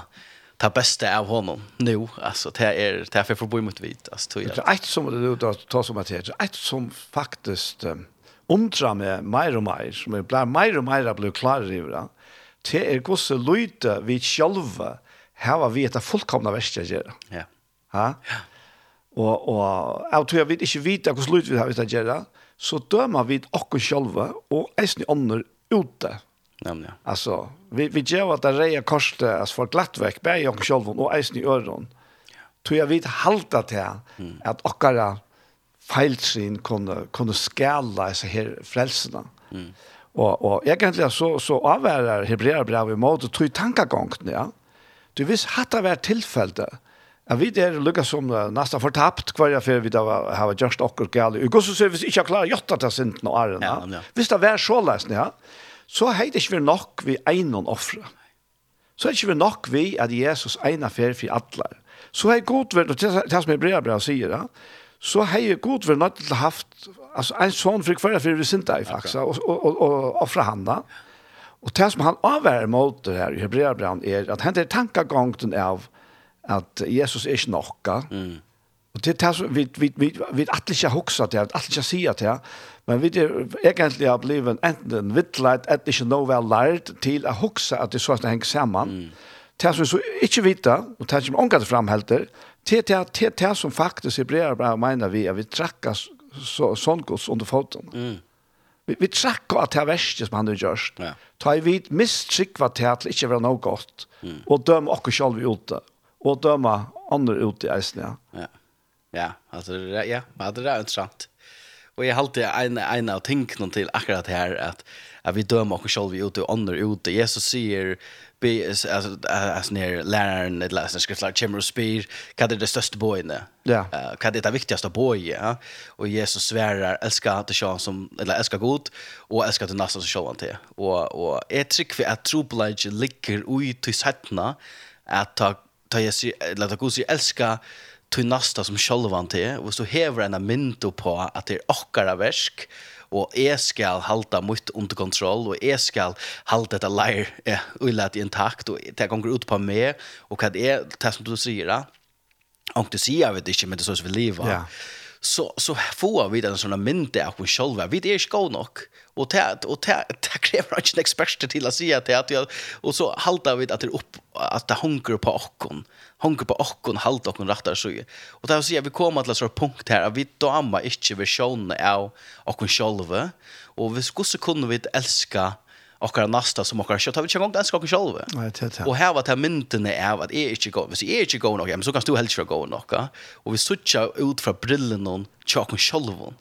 ta bästa av honom nu alltså det är det är för bo mot vit alltså tror jag. Ett som det då ta som att det ett som faktiskt undrar mig mer och mer som jag blir mer och mer blir klar i det. Det är gosse lite vi själva har vi ett fullkomna värsta gör. Ja. Ha? Ja. Och och jag tror jag vet inte vita hur slut vi har att göra så dømer vi oss själva och i andra ute. Nämligen. Alltså, vi, vi gjør att det reier korset, altså, folk glatt väck, bär oss själva och eisen i öron. Tror jag vi halta till at att feilsyn kunne, kunne skala disse her frelsene. Mm. Og, og egentlig så, så avværer hebreerbrevet i måte tog tankegångene, ja. Du visst hatt det vært tilfellet, Jeg vet det er lukket som uh, nesten fortapt hver jeg før vi da har gjort akkurat gale. Og så ser vi ikke klarer gjort at det er sinten og. Ja, ja. Hvis det var så løsning, ja, så har det ikke nok vi egnon offre. Så har det ikke nok vi at Jesus egnet fer for alle. Så har god vært, og det som Hebrea bra sier, ja, så har jeg god vært nødt til å ha haft altså, en sånn for hver jeg før vi sint i faktisk, og, og, og, og offre han da. Og det som han avværer mot det her i Hebrea er at han er tankagångten av at Jesus er ikke nokka. Mm. Og det er vi, vi, vi, vi er alltid ikke hoksa til, alltid ikke sier til, men vi er egentlig har blivet enten vittleit, enten ikke noe vel lært til å hoksa at det er så at det henger sammen. Mm. Det som vi så ikke vita, og det som omgatt framhelter, det er det som faktisk i brer bare mener vi, at vi trakker så, sånn gods under foten. Mm. Vi, vi trakker at det er verste som han har gjort. Ja. Ta i vid mistrykva til at det ikke var noe godt, mm. og døm oss selv ute og døma andre ut i eisen, ja. Ja, ja alltså, ja, ja, det är intressant. Och jag har alltid en, en av tänkerna till akkurat här att, att vi dömer oss själva ut och andra ute. Jesus säger be alltså alltså när läraren det läser skriftlar kommer och spyr vad är det största bojen ja vad är det viktigaste bojen ja och Jesus svärar älska att det som eller älska god och älska det nästa som själva till och och ett trick för att tro på ligger ut i sättna att ta ta jag sig eller att jag älska till nästa som självan till och så häver en minto på att det är ochkara värsk og jeg skal halda mitt under kontroll, og jeg skal halda dette leir eh, ulat intakt, og det kommer ut på meg, og hva det er, det som du sier, og du sier, jeg vet ikke, men det er så vi lever. Ja. Yeah så så får vi den såna mynte av oss själva. Vi det är skå nog och det och det det kräver inte en expert till att säga att att och så haltar vi att det upp att det hunkar på okkon. Hunkar på okkon haltar okkon rättar så. Och där säger vi kommer till så punkt här vi damma inte visionen av okkon själva och vi skulle kunna vi älska okkara nasta som okkara kjøtt, har vi ikke engang elsker okkara sjølve. Nei, det er Og her var det myndene av at jeg er ikke går, hvis jeg er ikke går nok, ja, men så kan du helst ikke gå nok. Ja. Og vi sutja ut fra brillen noen til okkara sjølve.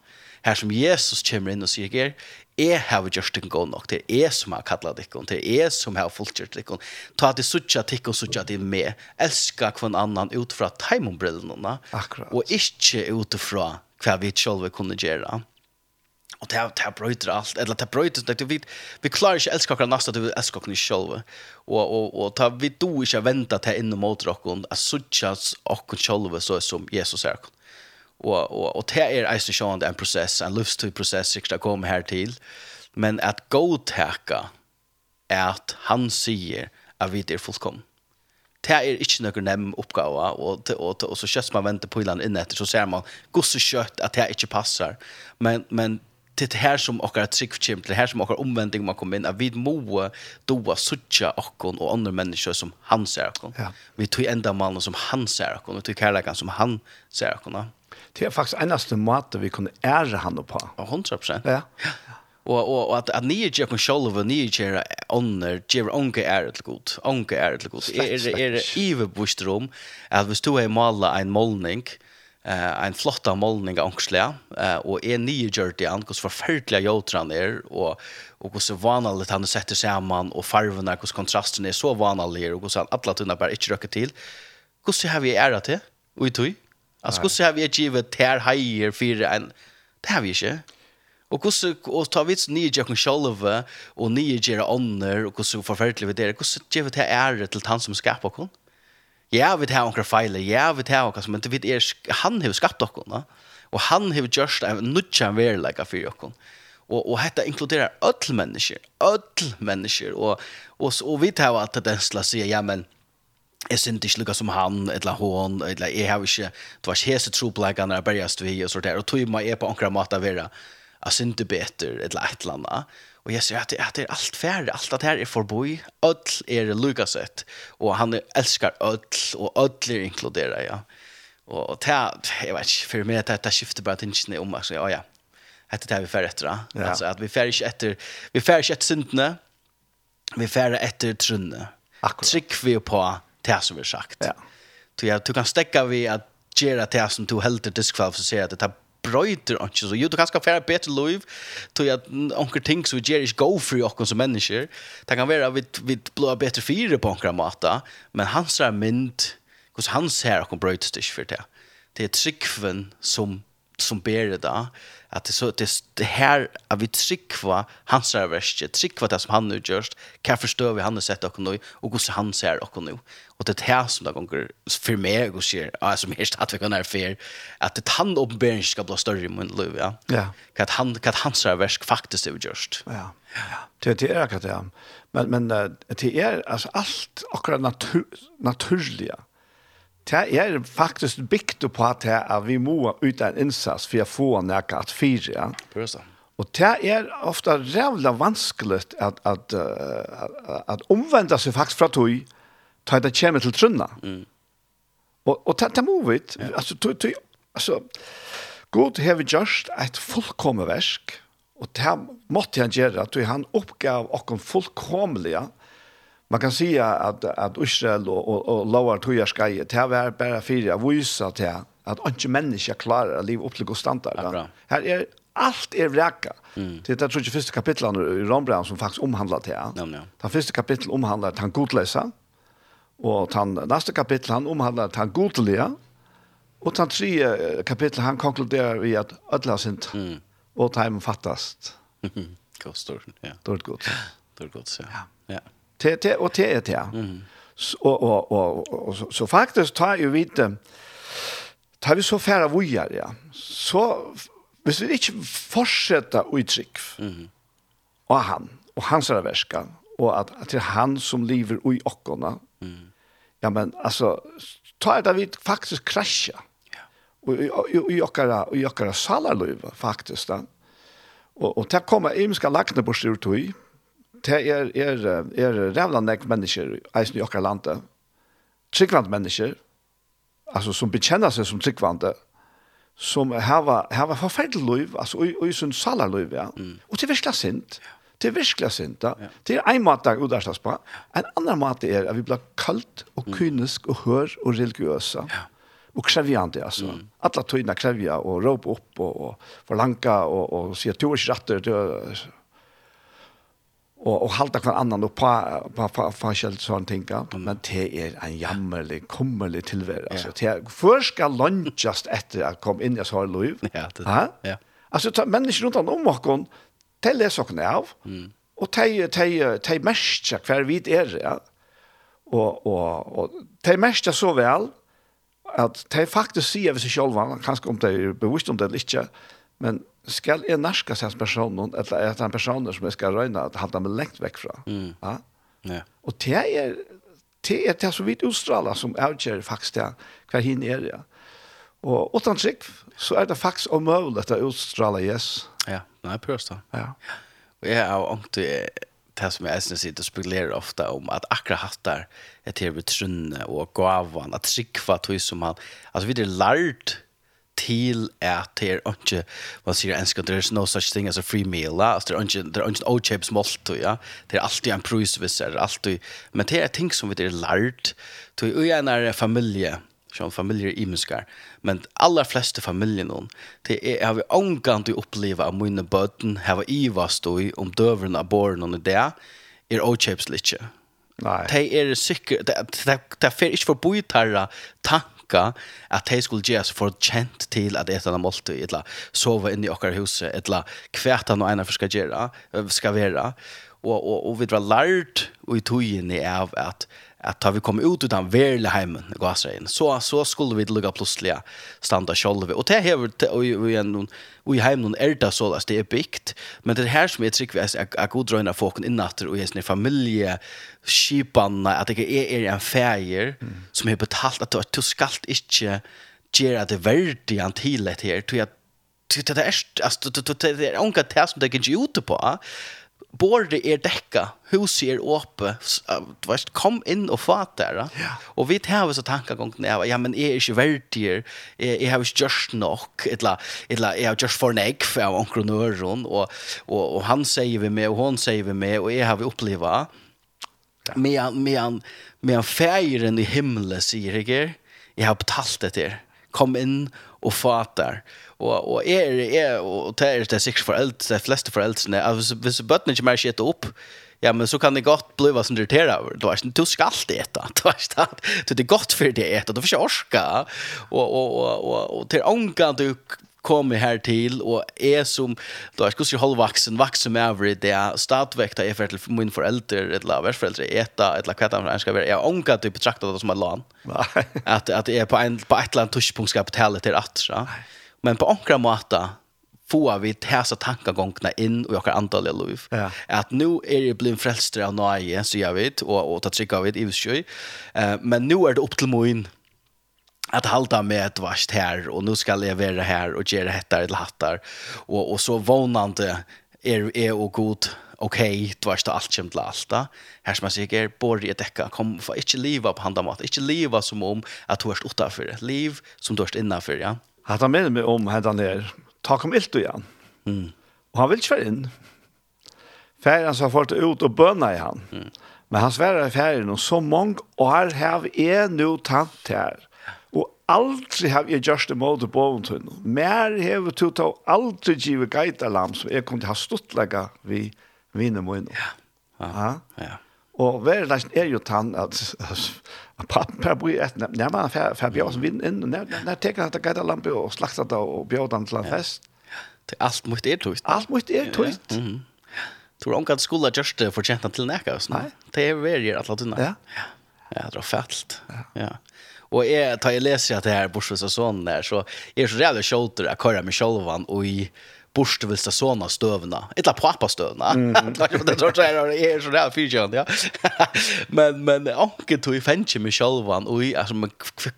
Her som Jesus kommer inn og sier, er, jeg har gjort en god nok, det er jeg som har kallet dere, det er jeg som har fullgjort dere. Ta at til sutja tikk og sutja til med, elska hver annan ut fra teimonbrillene, og ikke ut fra hva vi sjølve kunne gjøre. Akkurat Och det det bröter allt. Eller det bröter det vi vi klarar inte älskar kan nästa det älskar kan själva och och och ta vi då inte vänta till in mot rock och att sucha och själva så som Jesus är och och och det är ju så en process en livsstilsprocess som ska komma här till men att gå tacka är att han säger att vi är fullkomna det er ikke noen nem oppgave, og, og, og, så kjøtt man venter på land inn etter, så ser man gosse kjøtt at det ikke passer. Men, men det här som och att trick chimp det här som och omvändning man kommer in att vid må doa sucha och och andra människor som han ser och ja. vi tog ända mannen som han ser och och tog kärleken som han ser och det är faktiskt enaste maten vi kunde ära han på. 100% ja, ja. Och och och att att ni ger kon och ni ger honor ger onke är det gott onke är det gott är är är evig bostrom att vi stod i malla en målning eh en flotta målning av angstlä eh och är nio gjort det ankos förfärliga jotran är och och hur så vanligt han sätter samman och farverna och kontrasten är så vanlig och så alla tunna bara inte räcker till. Hur så har vi ära till? Och i tog. Alltså hur så har vi givet ter hajer för en det har vi inte. Og hvordan, og ta vi nye gjør kun sjalve, og nye gjør ånder, og hvordan forferdelig vi det er, hvordan gjør vi til ære til han som skaper kon? Mm. Ja, vi tar onkel feile. Ja, vi tar onkel som inte vet är han har skapat oss, va. Och han har just en nutcha ver like för och och och detta inkluderar öll människor, öll människor och och och vi tar att det slå sig ja men Jeg synes ikke lukket som han, eller hon, eller jeg har ikke, det var ikke hese tro på leggene jeg bergast vi, og så der, og tog meg er på ankra mat av vera, jeg synes ikke beter, eller et eller annet. Og jeg sier at det, at det er alt færre, alt det her er forboi. Ødl er lukasett, og han elskar ødl, og ødl er inkluderet, ja. Og, og det, jeg vet ikke, for meg, det, det skifter bare tingene om, altså, ja, ja, det er det vi færre etter, ja. Altså, at vi færre ikke etter, vi færre ikke etter syndene, vi færre etter trunne. Akkurat. Trykk vi på det som vi har sagt. Ja. Du, ja, du kan stekke vi at gjøre det som du helter diskvalg, så ser at det tar brøyter ikke, så jo, du kan skal fære bedre liv, til at onker ting som vi gjør ikke går for oss som mennesker, det kan være at vi, vi blir bedre fire på onker måte, men hans er mynd, hvordan han ser okker brøyter ikke for det. Det er tryggven som som ber det da, at det, så, det, det her at vi trykva hans verste, trykva det som han har gjort, hva forstår vi han har sett dere nå, og hvordan han ser dere nå. Og det er det som det ganger, for meg og sier, ja, som er at vi kan være fer, at det han åpenbering skal bli større i min liv, ja. ja. Hva han, at hans verste faktisk er gjort. Ja, ja. Det, det er akkurat det, ja. Men, men det er altså, alt akkurat natur, naturlige, Det er faktisk bygd på at, at vi må ut en innsats for å få noe at fire. Pøsa. Og det er ofte rævla vanskelig at, at, at, at omvende seg faktisk fra tog, ta det kommer til trunna. Mm. Og, og det, det må vi, altså, tog, tog, altså, God har gjort et fullkomme versk, og det måtte han gjøre, at han oppgav okken fullkomlige, man kan säga att att Israel och och, och Lower Toya Sky det var bara fyra visa till att inte människa klarar att leva upp till god standard. Ja, Här är allt är vräka. Mm. Det är tror jag första kapitlet i Rombrand som faktiskt omhandlar det. Ja, ja. Det första kapitlet omhandlar han godläsa. Och han nästa kapitel han omhandlar att han godliga. Och han tredje kapitel han konkluderar vi att ödla sint. Mm. Och tajmen fattast. Kostor, ja. Dårligt gott. Dårligt gott, ja. Ja. ja. Te, te, och te er te. Mm. Och och och och så, så faktiskt tar ju vi tar vi så färra vojar ja. Så, hvis vi inte fortsetter uttryck. mm. Och han, och hans verska, och att att det han som lever i ockorna. mm. ja, men alltså tar det vi faktiskt krascha. Ja. Och i okkara, i okkara salarløyve, faktiskt då. Och och det kommer imenska lackna på styrt og det er, er, er rævla nek mennesker, eisen i okkar landet, Tryggvant mennesker, altså som bekjenner seg som tryggvante, som hava, hava forferdelig liv, altså og, og sin salarliv, ja. Mm. Og til virkelig sint. Til virkelig sint, da. Ja. Til en måte er udarstas på. En annen måte er at vi blir kallt og kynisk og hør og religiøse. Ja. Og krevjande, altså. Mm. Alla tøyna krevja og råp opp og, og forlanka og, og sier, du er ikke rettere, och och halda kvar annan då på på på forskjell sån tänka men det är en jammerlig kummerlig tillvaro alltså det för ska lunchast efter att kom in i så lov ja det ja. Alltså ta människor runt om och kon det saknar av och te te te mästja kvar vid är ja. Och och och te mästja så väl att te faktiskt ser vi sig själva kanske om det er bevisst om det eller men skal jeg norska seg personen, eller er det en person som jeg skal røyne at halda meg lengt vekk fra? Mm. Ja? Ja. Og det er det er det som vi utstråler som avgjør faktisk det, hver hin er det. Og utan trygg, så er det faktisk omøvelig at det utstråler yes. Ja, nei, prøvst da. Ja. Og jeg har ångt det som jeg synes sitter og spekulerer ofte om at akkurat hattar er til å trunne og gavan, at trikva tog som han, altså vi er lært till at det är inte vad sier enska there is no such thing as a free meal alltså det er ikke, det er ikke all chips malt ja det er alltid en pris visar alltid men det är ting som vi det lært, til å i en familje som familjer i muskar. Men alla flesta familjer noen, det är har vi ångant att uppleva att mina böten har Iva var i om døveren av barn och det är okäpsligt. Nei. Det är säkert, det, det, det, det är inte förbi tarra tanka at de skulle gjøre seg for kjent til at et eller måltid, eller sove inne i okkar huset, eller kvæta no einar for skal gjøre, skal være og og og vi var lært og i tojen av at at ta vi kom ut utan verle heimen i så så skulle vi lukka plutselig standa själva og det här og i en og i hemmen är det så at det er bikt men det her som er trick vi er att god dröna folk innatter och i sin familie skipanna at det är en färger som är betalt at du skalt inte göra det värdiga till det här till att det är alltså det är onka test som det kan ju ut på bordet er dekka, huset er åpe, du vet, kom inn og fat der. Ja. Og vi tar så tankegången av, ja, men jeg er ikke verdig, jeg, jeg har ikke gjort nok, eller, eller jeg har gjort for en egg av onkronøren, og, og, og han sier vi med, og hun sier vi med, og jeg har vi opplevet. medan, medan, medan feiren i himmelen sier jeg, jeg har betalt det til. Kom inn og fat der. Ja og og er er og det er det sikkert for eldre, de fleste for eldre, hvis hvis bøtten ikke mer skjøter opp, ja, men så kan det godt bli hva som irriterar över. Du vet, du skal alltid äta. Du vet, det är gott för dig att äta. Du får ikke orska. Og, og, og, og, og til ångan du kommer her til og er som då jag skulle hålla vaksen vaksen med över det startväkta är för till min förälder eller värdföräldrar eta eller hva det er skal være jeg ångar du betrakter det som en lan. at att er på en på et eller annet tuschpunkt skal betale til at så men på ankra måta få vi tæsa tankegångarna in och jag kan antal liv. Ja. Att nu är det blivit frälster av nøye, så jag vet och och ta trycka vid i sjö. Eh men nu är det opp til moin att halda med et vast här och nu ska jeg være här och gjøre hettar eller hattar och och så vånande är är og god okej okay, du varst allt alt da. Her som man säger bor i dekka, kom för inte leva på handa mat inte leva som om att du er utanför liv som du er innanför ja Hatt han med meg om hendan her. Ta kom ilt igen. igjen. Mm. Og han vil ikke være inn. Færen så har folk ut og bøna i han. Mm. Men han sverre i færen, og så mange år har jeg nå tant her. Og aldri har jeg gjørst det måte på om. Mer har vi tøyt og aldri givet geitalarm som jeg kom ha stått lägga vi vinner må. Ja, ja, ja. ja. Og verleisen er jo tann at pappen per i et nærmere for som vinner inn, nær teker han til gata lampe og slakter det og bjør den til en fest. Til alt mot er tøyt. Alt mot er tøyt. Tror du omkant gjørst det fortjent til nekka? Nei. Det er verger alle tunna. Ja. Ja, det var fælt. Ja. Og jeg da jeg leser at det her bortsett sånn der, så er det så reelle kjolter jeg kører med kjolvan og i borst vill sta såna stövna. Ettla pappa stövna. Det tror jag det så där fyrkant, ja. Men men onke tog i fänche med självan och i alltså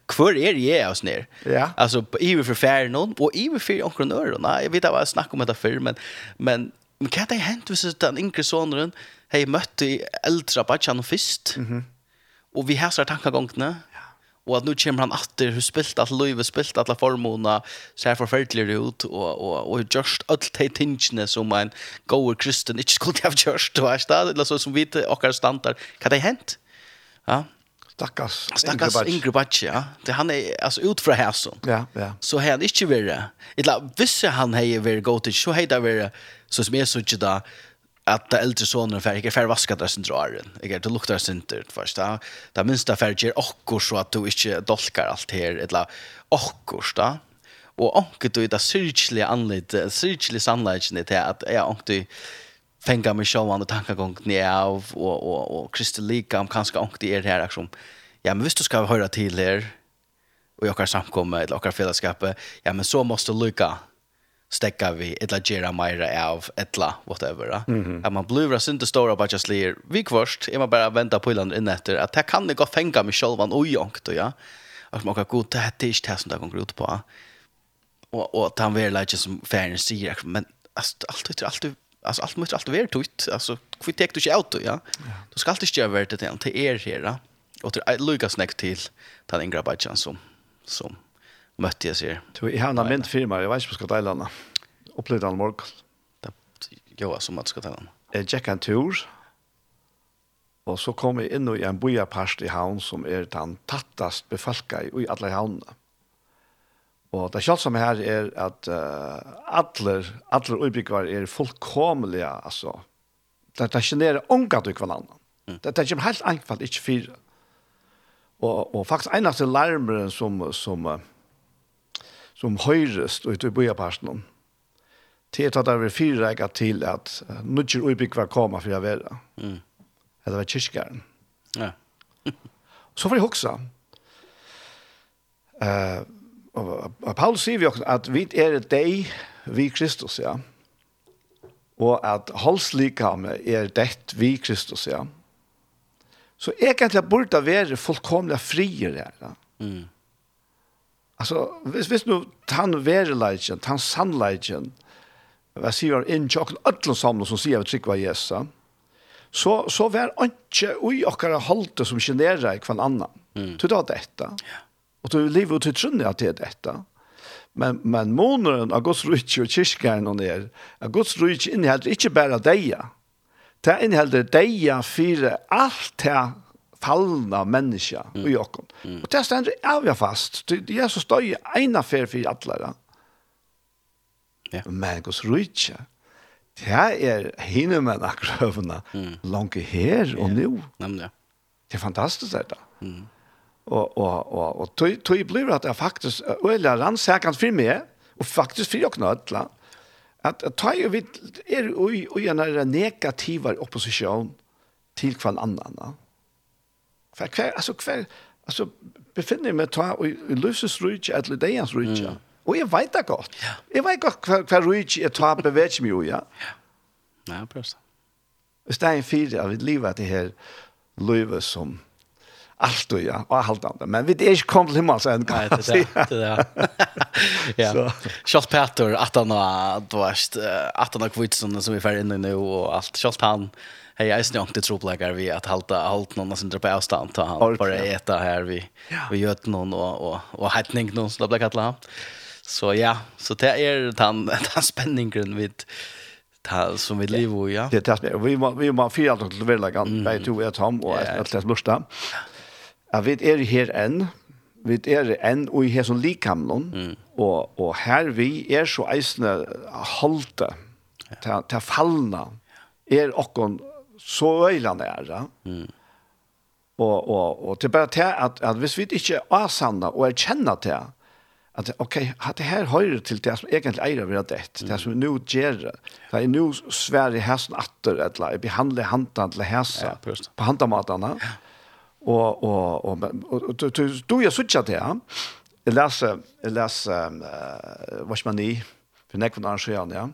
kvar är det jag oss ner. Ja. Alltså i för färden och i för onkelnörerna. Jag vet att jag snackar om det förr men men Men kan det hänt hvis den yngre sonen hej mötte i eldre badjan først? Mm -hmm. Vi har så tankegångene, och att nu kommer han att hur spilt att Louis spilt alla förmåna så här förfärligt ut och och och just allt det tingene som en goer kristen inte skulle ha just du vet eller så som vi och standard kan det hänt ja Stackars Stackars Ingrid Batch, ja. Det han är alltså ut från här så. Ja, ja. Så här är inte värre. Eller visst han hejer vill gå till så hejer det vara så som är så där att det äldre sonen färg är färvaska där sen drar Jag är det luktar synter först där. Där minsta färger och så att du inte dolkar allt här eller och då. Och anket du det syrkliga anlite syrkliga sanligheten det att jag anket fänga mig själv och tankegång ner av och och och kristelika om kanske anket är här liksom. Ja men visst du ska höra till här och jag kan samkomma eller och fällskap. Ja men så måste lycka stäcka vi ett gera mera av etla whatever. Mm -hmm. Att man blurar inte stora bara just lir. Vi kvarst är man bara vänta på land in efter att det kan det gå fänga mig själv och jonkt och ja. Att man kan gå till det är det som det går ut på. Och och att han vill lägga som färgen säger men alltså allt allt alltså allt måste allt vara tutt alltså vi tar du inte ut ja. Du ska alltid göra det till till er här. Och till Lucas näck till den ingra som som møtte jeg sier. Jeg har en mynd firma, jeg vet ikke om jeg skal dele den. Opplevde den morgen. Det Jo, som at den. Jeg gikk en tur, og så kom jeg inn i en bojaparst i havn som er den tattast befolka i alle havnene. Og det selv som her er at uh, alle, alle utbyggere er fullkomlige, altså. Det, det generer ångat i hverandre. Mm. Det, det kommer helt enkelt ikke fire. Og, og faktisk eneste larmeren som, som uh, som høyrest ut i bøyaparsen. Til at det var fyrreika til at nødger uibikva koma for jeg vera. Mm. Det var kyrkjæren. Ja. Så får jeg hoksa. Uh, og Paulus sier vi også at vi er deg, vi Kristus, ja. Og at halslikame er dett vi Kristus, ja. Så egentlig burde det være fullkomlig frier her, ja. Mm Alltså visst visst nu han verilagen, han hva sier han in chocken öllum sammen som säger trick vad jessa. Så så var han ikke ui och halte som generar kvann annan. Mm. Du tar detta. Ja. Och du lever ut til trunnet at det detta. Men men måneden av Guds rydtje och kyrkjæren og ned, Av Guds rydtje innehåller ikke bare deja. Det innehåller deja för allt det fallna människa mm. i okon. Mm. Och det ständer av fast. Det är så stöj en affär för alla. Ja. Men Guds rutja. Det är hinne med mm. långt här och nu. Ja. ja. Det är fantastiskt det. Mm. Och och och och tog tog blir att jag faktiskt eller ransäkan för mig och faktiskt för jag knötla. Att att ta ju vid är och och en negativ opposition till kvann annan. Mm för kvar alltså kvar alltså befinner mig ta i löses rutsch eller dejans rutsch. Mm. Och jag vet det gott. Ja. Jag vet gott kvar kvar rutsch jag tar beväg mig ju, ja. Ja, ja precis. Det är en fyr av ett liv att det här löve som allt och ja, och allt annat. Men vi det är inte kom till himmel sen. Nej, det är det. det Är, ja. Så. Charles Peter att han har då är att han har kvitt som vi får in nu och allt. Charles Pan jag är snart inte tropläkare vi att halta allt någon som drar på avstånd ta han bara äta här vi vi gör någon och och och hatning någon så blir kattla. Så ja, så det är den, den spänningen vid ta som vi lever i, ja. Det tas vi må, vi man fyra till väl kan vet du att han och att det måste. Jag vet är här än vi er enn. Og i hesson likamlon, mm. og, og her vi er så eisne halte, ta, ta fallna, er okkon så øyla nære. Mm. Og, og, og det er bare til at, at hvis vi ikke er avsanna og er erkjenner til at ok, at det her høyre til det som egentlig eier vi har dett, det som vi nå gjør det, er nå svær i hæsen atter, eller jeg behandler hantan til hæsen, ja, på hantamatene, og, og, og, og, og, og, du er suttja til, ja. jeg leser, jeg leser, uh, hva man i, for nekvann arrangeren, ja,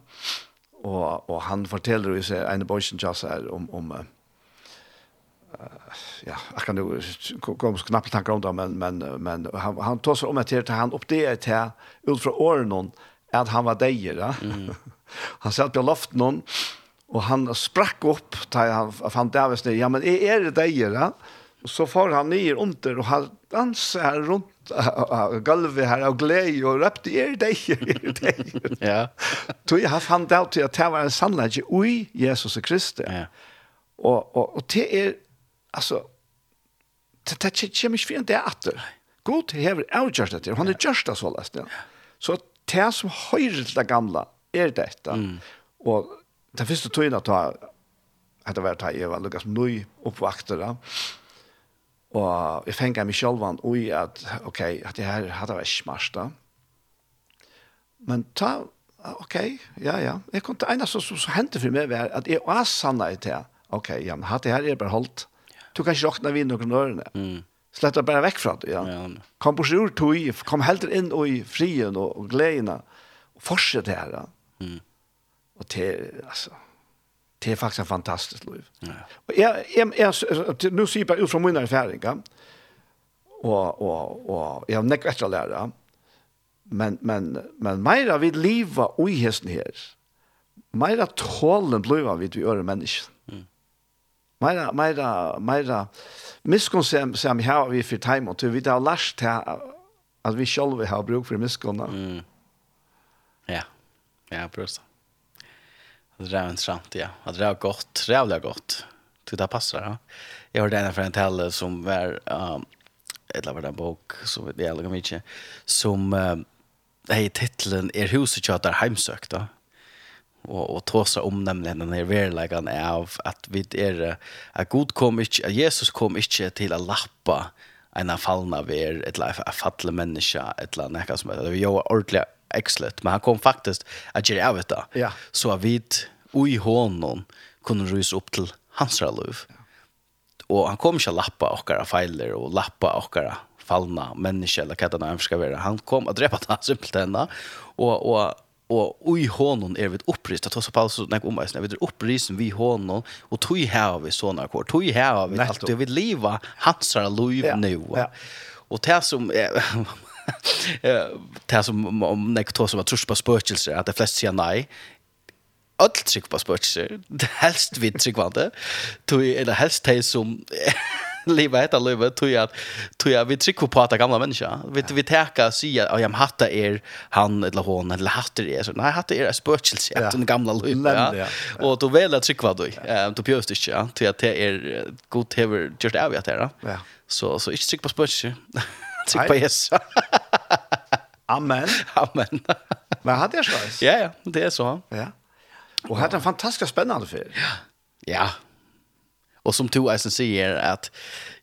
och og han fortäller ju seg en boysen just här om om uh, ja, jag kan nu kom knappt tankar om det men men men han han tog sig om att det han upp det ett här ut från åren att han var dejer ja. Mm. han satt på loftet någon och han sprack upp där han fann David ja men är det dejer ja? så får han ner under och han dansar runt golvet här och glädje och rapte er dig dig. Ja. Då jag har han där till att var en sannläge i Jesus Kristus. Ja. Och och och det är alltså det det kommer inte fint det att God har avgjort det. Han har gjort det så läst. Så det som höjer till det gamla är detta. Och det finns det tydligt att att det var att jag var Lukas Nui uppvaktare. Mm Og jeg fengar meg sjølvan ui at, ok, at det her hadde vært smart da. Men ta, ok, ja, ja. Jeg kom til ena som, som, som hendte for meg var at jeg var sanna i det. Ok, ja, men hadde det her er bare holdt. Du kan ikke råkne vid noen ørene. Mm. Sletta bare vekk fra det, ja. ja. Kom på sjur tog, kom helt inn i frien og, og gledene. Og fortsett det her, ja. Mm. Og til, altså, det är faktiskt en fantastisk liv. Ja. Och jag, jag, jag, nu ser jag bara ut från mina erfarenheter och, och, och jag har näkt att lära. Men, men, men mera vi leva och i hästen här. Mera tålen bliva vid vi öre människan. Mm. Mera, mera, mera miskunnsäm som har vi för time och vi har lärt här att vi själva har bruk för miskon. Mm. Ja, ja, precis. Att det är intressant, ja. Att det är gott, jävla gott. Det där passar, ja. Jag hörde en från som var um, eller var det en bok som det är mycket som um, hej titeln är huset tjatar hemsökt då. Och och tåsa om nämligen den här verkligheten av att vi är att god kom inte Jesus kom inte till att lappa en fallna ver ett life a falle människa ett land som det vi ju ordentligt excellent, men han kom faktiskt att göra av det. Ja. Så att vi i honom kunde rysa upp till hans liv. Ja. Och han kom inte att lappa åkara fejler och lappa åkara fallna människor eller vad det nu ska vara. Han kom att dräpa simpelt simpeltena och, och och i honom är vi upprist Det oss så så när om när vi är upprist vi honom och tog här vi såna kort tog här vi allt vi leva liv Ja, nu Ja. och det som det som om nek tog som var trus på spøkelser, at det flest sier nei, öll trygg på spøkelser, helst vid tryggvande, eller helst de som livet heter livet tror at, tror at vi trycker på att gamla människa vi vi täcka säga ja jag hatar er han eller hon eller hatar er. Så nej hatar er spökelse ja. den gamla livet ja. Och då väl att trycka då eh då pjöst ja. Till at det er god tever just av at det ja. Så så inte trygg på spökelse Tippa Jesus. Amen. Amen. Men hade jag schysst. Ja, ja, det är så. Ja. Och hade en fantastiskt spännande film. Ja. Ja. Och som två sen säger att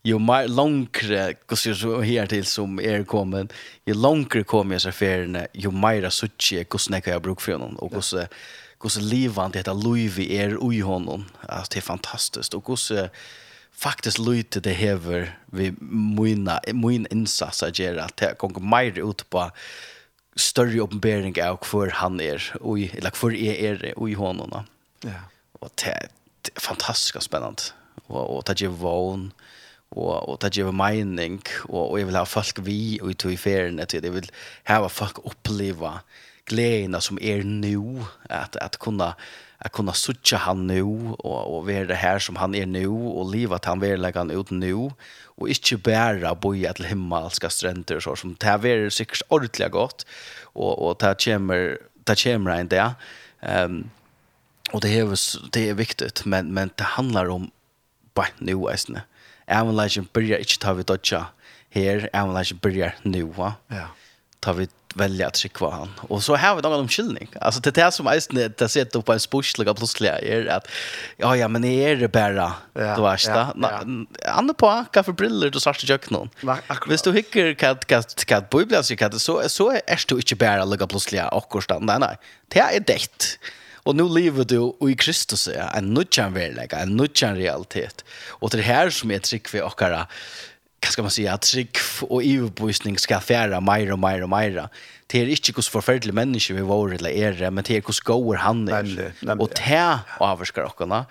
ju mer långre kus så här till som är kommen, ju långre kommer jag så färna, ju mer så tjej kus när jag bruk för honom och kus kus livan det heter Louis vi är i honom. Alltså det är fantastiskt och kus faktiskt lite det hever vi mina min insats att göra att jag kommer mer ut på större uppenbarelse av för han är och eller för er är och i honom. Ja. Och det är fantastiskt spännande. Och och ta ge vån och och ta ge mening och och jag vill ha folk vi och i tog i färden att det vill ha folk uppleva glädjen som är nu att att kunna att kunna söka han nu och och vara det här som han är nu och leva att han vill lägga han ut nu och inte bara boja till himmelska stränder så som det här är säkert ordentligt gott och och det kommer det kommer inte ja ehm um, och det är det är viktigt men men det handlar om bara nu ästne Även lägen börjar inte ta vi dodja här, även lägen börjar nu va? Ja. Ta vi välja att skicka han. Och så har vi någon omkyllning. Alltså det där som är det sätter upp en spursliga plötsligt är att ja ja men är det bara ja, då vet ja, ja. Andra på kaffe briller du svarta jök någon. Visst du hickar kat kat kat bubblas ju kat så så är du inte bara lägga plötsligt och kostan nej nej. Det är det. Och nu lever du i Kristus, en nutjan verklighet, en nutjan realitet. Och det här som är trygg vi åkara vad ska man säga att sig och EU-boostning ska färra mer och mer och mer. Det är inte hur förfärliga människor vi var eller är men det är hur går han är. Och det avvarskar också.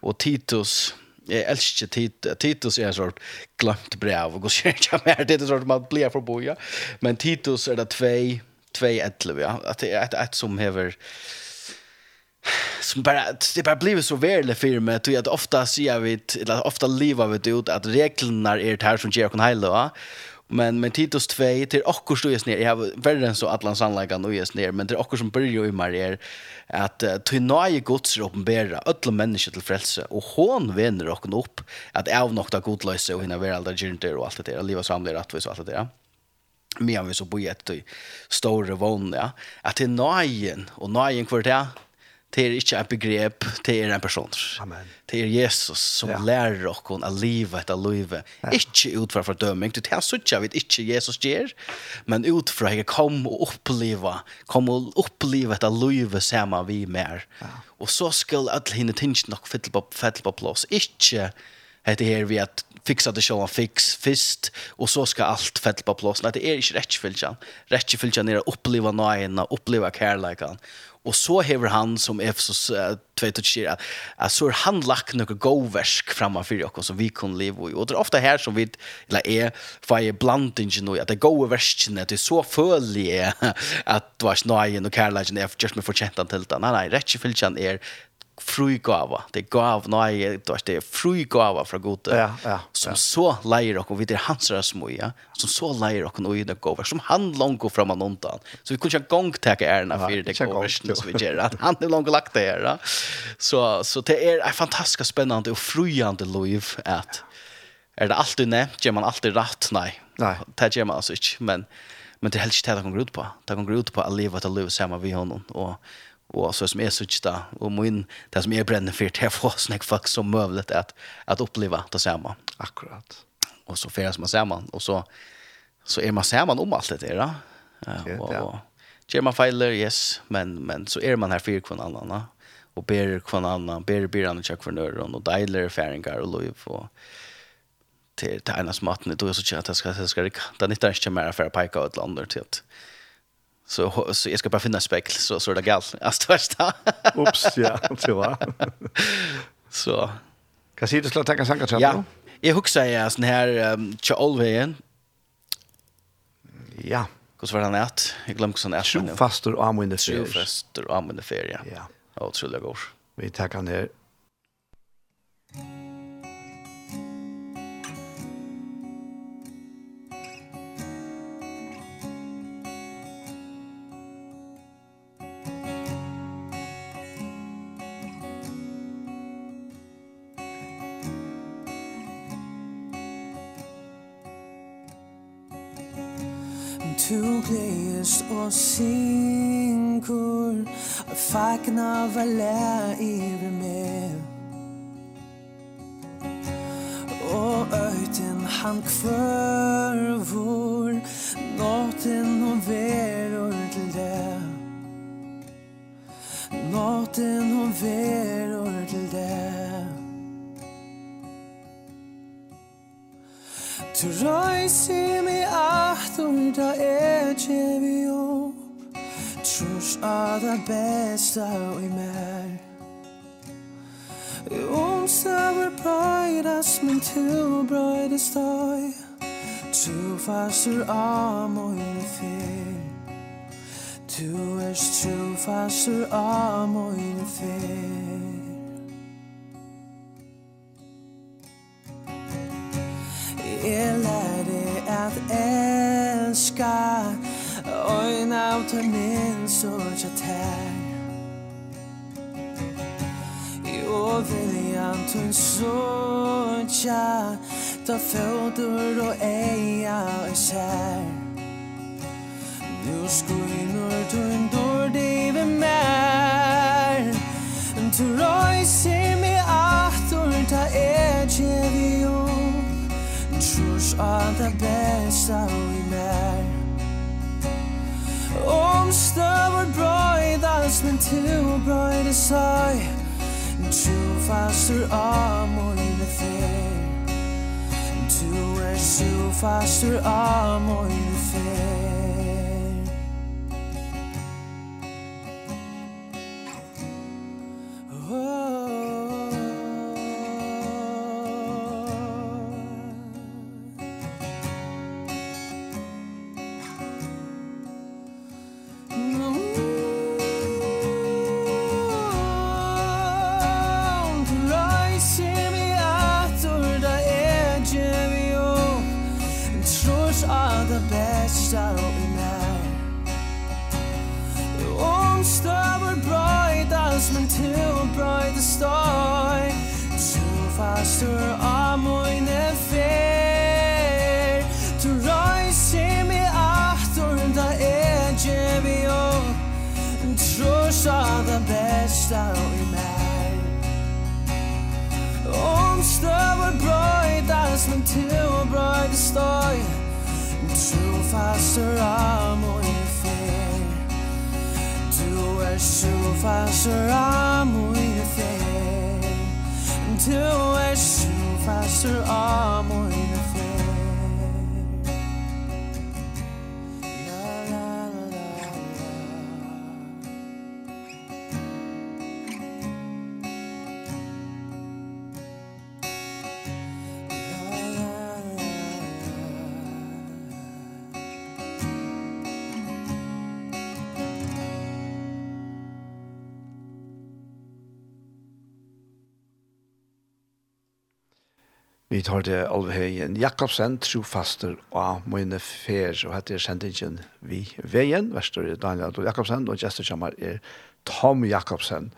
Och Titus, jag älskar Titus, Titus är en sort glömt brev och går kyrka mer, det är en sort man blir förboja. Men Titus är det två, två ettlöv, ja. Att det är ett, ett som hever som bara det bara blev så väl för mig att jag ofta ser vi eller ofta lever vi ut att reglerna är det här som ger kon hela va men men Titus 2 till också står jag ner jag har värre än så Atlant sannolikan nu just ner men det är också som börjar i mig är att till nöje Guds uppenbara alla människor till frälse. Och hon vänder och upp att av något god löse och hinna vara alla gynter och allt det där leva samlar rättvist och allt det där. Men vi så bojet till stora vån ja. Att till nöjen och nöjen kvar det? det er ikke ett begrep, det er en person. Amen. Det er Jesus som ja. lærer oss å leve etter livet. Ja. Ikke ut fra fordøming, det er jag vi ikke Jesus gjør, men ut fra jeg kom og oppleve, kom og oppleve etter livet sammen vi mer. Ja. Og så skal alle henne tingene nok fylle på, fylle på plass. Ikke heter her vi at fixa det själva fix fist och så ska allt fälla på plats. Nej, det är inte rätt fylkan. Rätt fylkan är att uppleva nöjen, uppleva kärleken Og så hever han som Efesos uh, 2-4 at, att så er han lagt några gåversk framför oss som vi kunne leve i. Og det er ofte her som vi eller är för blandingen och at det går verskene, det er så följe at du har snöjen och kärleken är just med förtjäntan til det. Nei, nei, rätt i fylkjan är frugava. Det er gav nej, det er frugava fra gode. Ja, ja, som ja. så leier dere, vi er hans rösmoja, som så leier dere noe i det går som han långt fram och undan. Så vi kunde inte gång ta ärna för det går som vi gjør, at han er langt lagt där. Ja. Så så det er en fantastisk spennende og frujande liv at er det alltid nevnt, gjør man alltid rett? Nei. Nei. Det gjør man altså ikke, men men det helst det kommer ut på. Det kommer ut på att leva ett liv sammen vi honom og och så som är så da, og min det som är bränner för det får såna folk som möjligt att att uppleva det samme. Akkurat. Och så färs man samman och så så är man samman om allt det där. Ja. Och ger man feiler, yes men men så är man här för kvar annan va och ber kvar annan ber ber annan check för nörren och deiler färingar och lov och till till ena smatten då så tjata ska ska det kan inte mer för att peka åt till att Så, så jag ska bara finna spekel så, så är det galt. Alltså värsta. Ups, ja. Det var. så. Kan säga du slår tänka sankar tjata? Ja. Jag huxar jag sån här um, Tjolvegen. Ja. Hur var han att? Jag glömde hur han fastor Tjofastor och amvinne ferie. Tjofastor och amvinne ferie, ja. Ja. Otroligt god. Vi tackar ner. Tu gledes og synkur Og fagna vala yfir meg Og øyten han kvørvor Nåten og verur til det Nåten og verur til det Troisi mi ahtum da echevi o Trus a da besta o i mer. I omstaver brøydas min tu brøydas døy. Tu fastur a moine fyr Tu erst tu fastur a moine fyr Jeg lærer at elska. Øyn av til min sorg at her Jo viljan til sorg Ta fødder og eia og sær. Nu skuinur tun dår dive mer Tu røyser mi aftur ta er tjevi og gjørs av det beste i mer Om støver brøydas, men tu brøydas seg Tu fastur av mine fer Tu er tu fastur av mine fer tar det alve høyen. Jakobsen, trofaster og mine fer, og hette er sendingen vi veien. Vester Daniel Adol Jakobsen, og gestekjammer er Tom Jakobsen.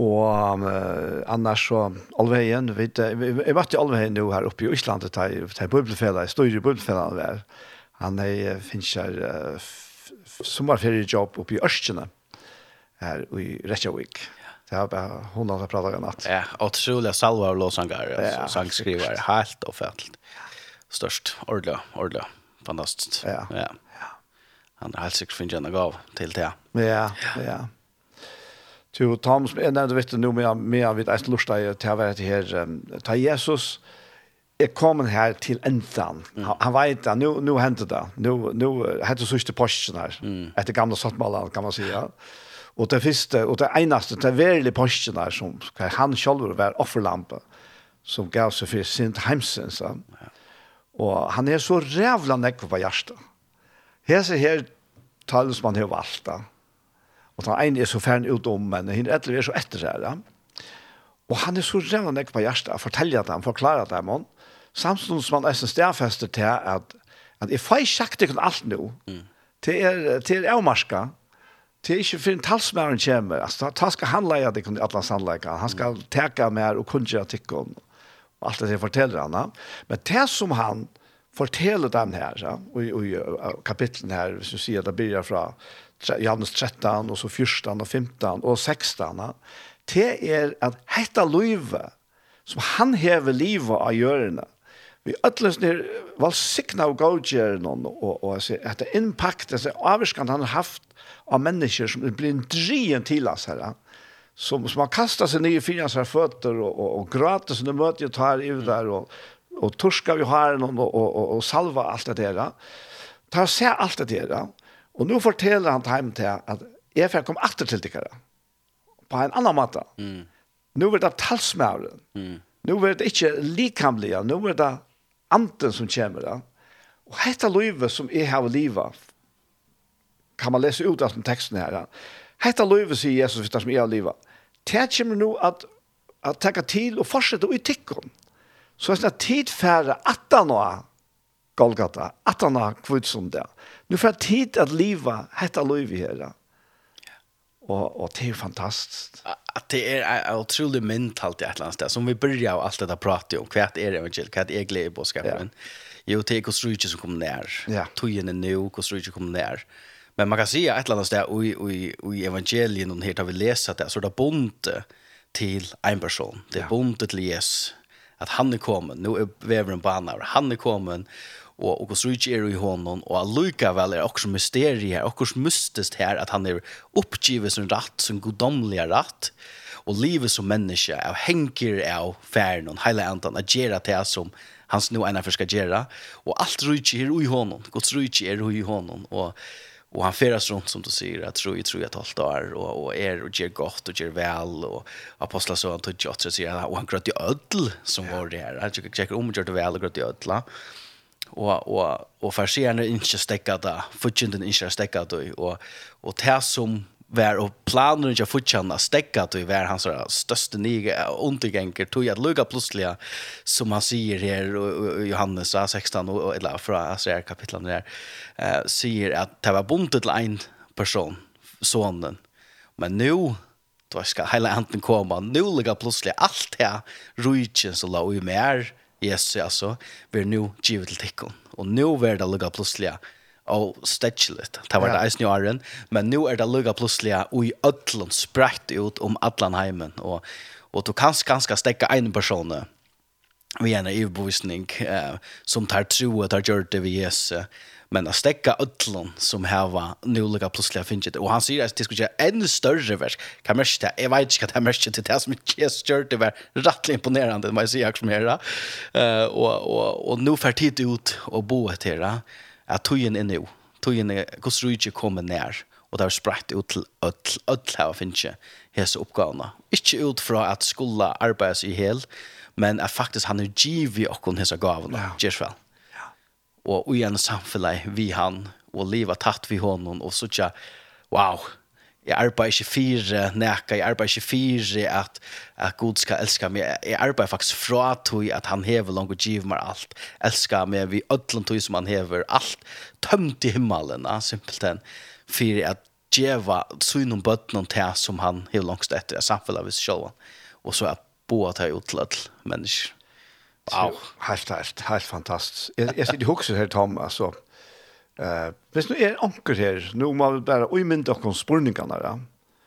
Og uh, annars så alveien, vet jeg, jeg var til alveien nå her oppe i Island, til til jeg stod i bøblefella han var. Han er, finnes her uh, sommerferiejobb oppe i Ørskjene, her i Reykjavik. Ja Så jag bara hon har pratat en natt. Ja, otroliga salva av låsangar ja, sangskrivare helt och fällt. Störst ordla, ordla. Fantastiskt. Ja. Ja. Han har helt sikkert finnet en gav til det. Ja, ja. Jo, Tom, jeg nevnte vitt nå med med vet et lust der til å være til her, ta Jesus, jeg kom her til enden. Han, han vet det, nå, nå hentet det. Nå, nå det sørste posten her, etter gamle sattmaler, kan man si. Ja. Og det første, og det eneste, det verlige posten der, som han selv var offerlampe, som gav seg for sin heimsens. Ja. Og han er så rævla nekk på hjertet. ser her talsmann har valgt da. Og han ene er så fern ut om, men han etter er så etter seg da. Og han er så rævla nekk på hjertet, forteller dem, forklarer dem, samtidig som han er stedfester til at, at jeg får ikke sagt ikke alt nå. Mm. Det er, til er avmarska, Det er ikke for en talsmæren kommer. Altså, han skal han leie det kunne alle sannleggene. Han skal teka mer og kunne gjøre tikkene. Og alt det jeg forteller han. Men det som han forteller dem her, ja, og i kapitlen her, hvis du sier det begynner fra Janus 13, og så 14, og 15, og 16, ja, det er at hette løyve som han hever livet av hjørnet, vi ætles nir valsikna og gavgjeren og, og, og etter impact, etter avvirskan han har haft av mennesker som blir en drien til oss her, som, som har kastat seg ned i fyrans her føtter og, og, og gratis under møtet og tar i der og, og torska vi har noen og, og, og, og salva alt det der. Ta se alt det der. Og nå forteller han til ham til at jeg får komme atter til dere på en annan måte. Mm. Nå er det talsmæren. Mm. Nu är det inte likamliga, nu är det anden som kommer da. Og dette livet som jeg har livet, kan man lese ut av den teksten her. Hetta livet, sier Jesus, det som jeg har livet, det kommer nå at, at tenke til og fortsette å utikke Så det er tid færre at det nå Golgata, at han har kvitt som det. Nu får tid at liva, hetta liv her. Da. Och och det är fantastiskt. Att det är otroligt mentalt i ett land som vi börjar allt det dette pratet om kvart är evangeliet, kvart är glädjebudskapen. Ja. Jo, det är kostrujtje som kommer ner. Ja. togjen er nå, hvordan kostrujtje kommer ner. Men man kan se et eller annet sted och i evangelien og her har vi läst att det så där bonte till en person. Det är bonte til Jesus. Att han er kommen. Nu är veveren på annan. Han er kommen og og så rich er i honom og Luca väl är också mysterie här också mystiskt här att han är uppgiven som ratt, som godomliga ratt, och livet som människa er hänker av færen och hela antan att göra det som hans nu ena förska göra och allt rich er i honom Guds rich är i honom och och han färdas runt som du säger att tror jag tror jag talt där och og är och gjør gott och gjør väl och apostlar så han tog jag så säger han och han gröt i ødel som var det här jag tjekker om gjort väl og grøtt i ödla Og, och och försenar inte stäcka da futchen inte stäcka då och och det som var och planer ikke futchen att stäcka då var hans største niga undergänger tog att lukka plötsligt som han säger här och Johannes 16 och eller från alltså kapitlet där eh sier att det var bundet til en person sonen men nu då ska hela anten komma nu ligger plötsligt allt det ruichen så la i mer Jesus alltså vi nu givet till tikkon och nu är det lugga plötsligt og stedgeligt. Det var det eisen i åren, men nu er det lukket plutselig og i ødlen sprekt ut om allan heimen, og, og du kan ganske stekke en person vi er en iverbevisning eh, som tar tro og tar gjort det ved Jesus, men att stäcka ödlon som här var nolika plötsligt finns och han säger att det skulle göra ännu större verk. Kan man inte jag vet inte vad det är till det som är stört det var rätt imponerande man säger också mer eh och och och nu för tid ut och bo ett här att tojen är nu tojen är kostruje kommer ner och det har spratt ut till öll, öll her finnes hese uppgåna Ikke ut fra at skulle arbeides i hel, men at faktisk han er givet okken hese gavene, ja. gjørs vel och i en samfälle vi han och livet tatt vi honom och så tja wow Jeg arbeider ikke fire neka, jeg arbeider ikke fire at, at Gud skal elska meg. Jeg arbeider faktisk fra tog at han hever langt og giver meg alt. Elska meg vi ødlen tog som han hever. Alt tømt i himmelen, ja, simpelthen. For at djeva synum bøtnen til som han hever langt etter. Jeg samfunnet av oss selv. Og så at boa til å til alle mennesker. Wow, helt, helt, helt fantastisk. Jeg, jeg sitter i också her, Tom, altså. Uh, hvis nu er anker her, nå må vi bare men då kom spurningarna där.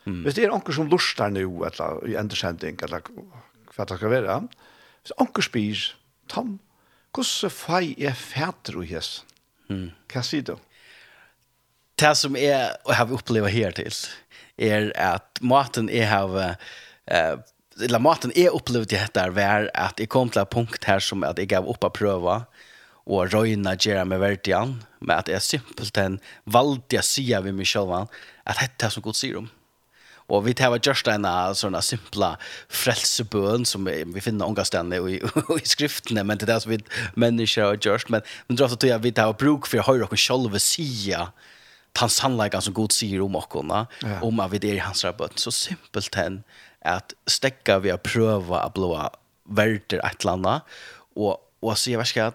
Mm. det er anker som lustar nå, eller i endersending, eller hva det skal være, hvis anker spyr, Tom, hvordan hur er fæter og hjes? Mm. Hva sier du? Det som är och har opplevd her til, er at maten är har eh eller maten jeg det dette var at jeg kom til et punkt her som at jeg gav opp å prøve og røyna gjøre med verdian med at jeg simpelthen valgte å si av meg selv at dette er som god sier om Og vi tar just en sånn simpla frelsebøn som vi, vi finner ångastene i, i skriftene, men det er det som vi mennesker har gjort. Men, men det er ofte at vi tar bruk for å høre oss selv sida den sannleggen som Gud sier om oss, ja. om at vi er i hans rabatt. Så simpelt hen att stekka vi att pröva att blåa et eller landa och och så jag vet inte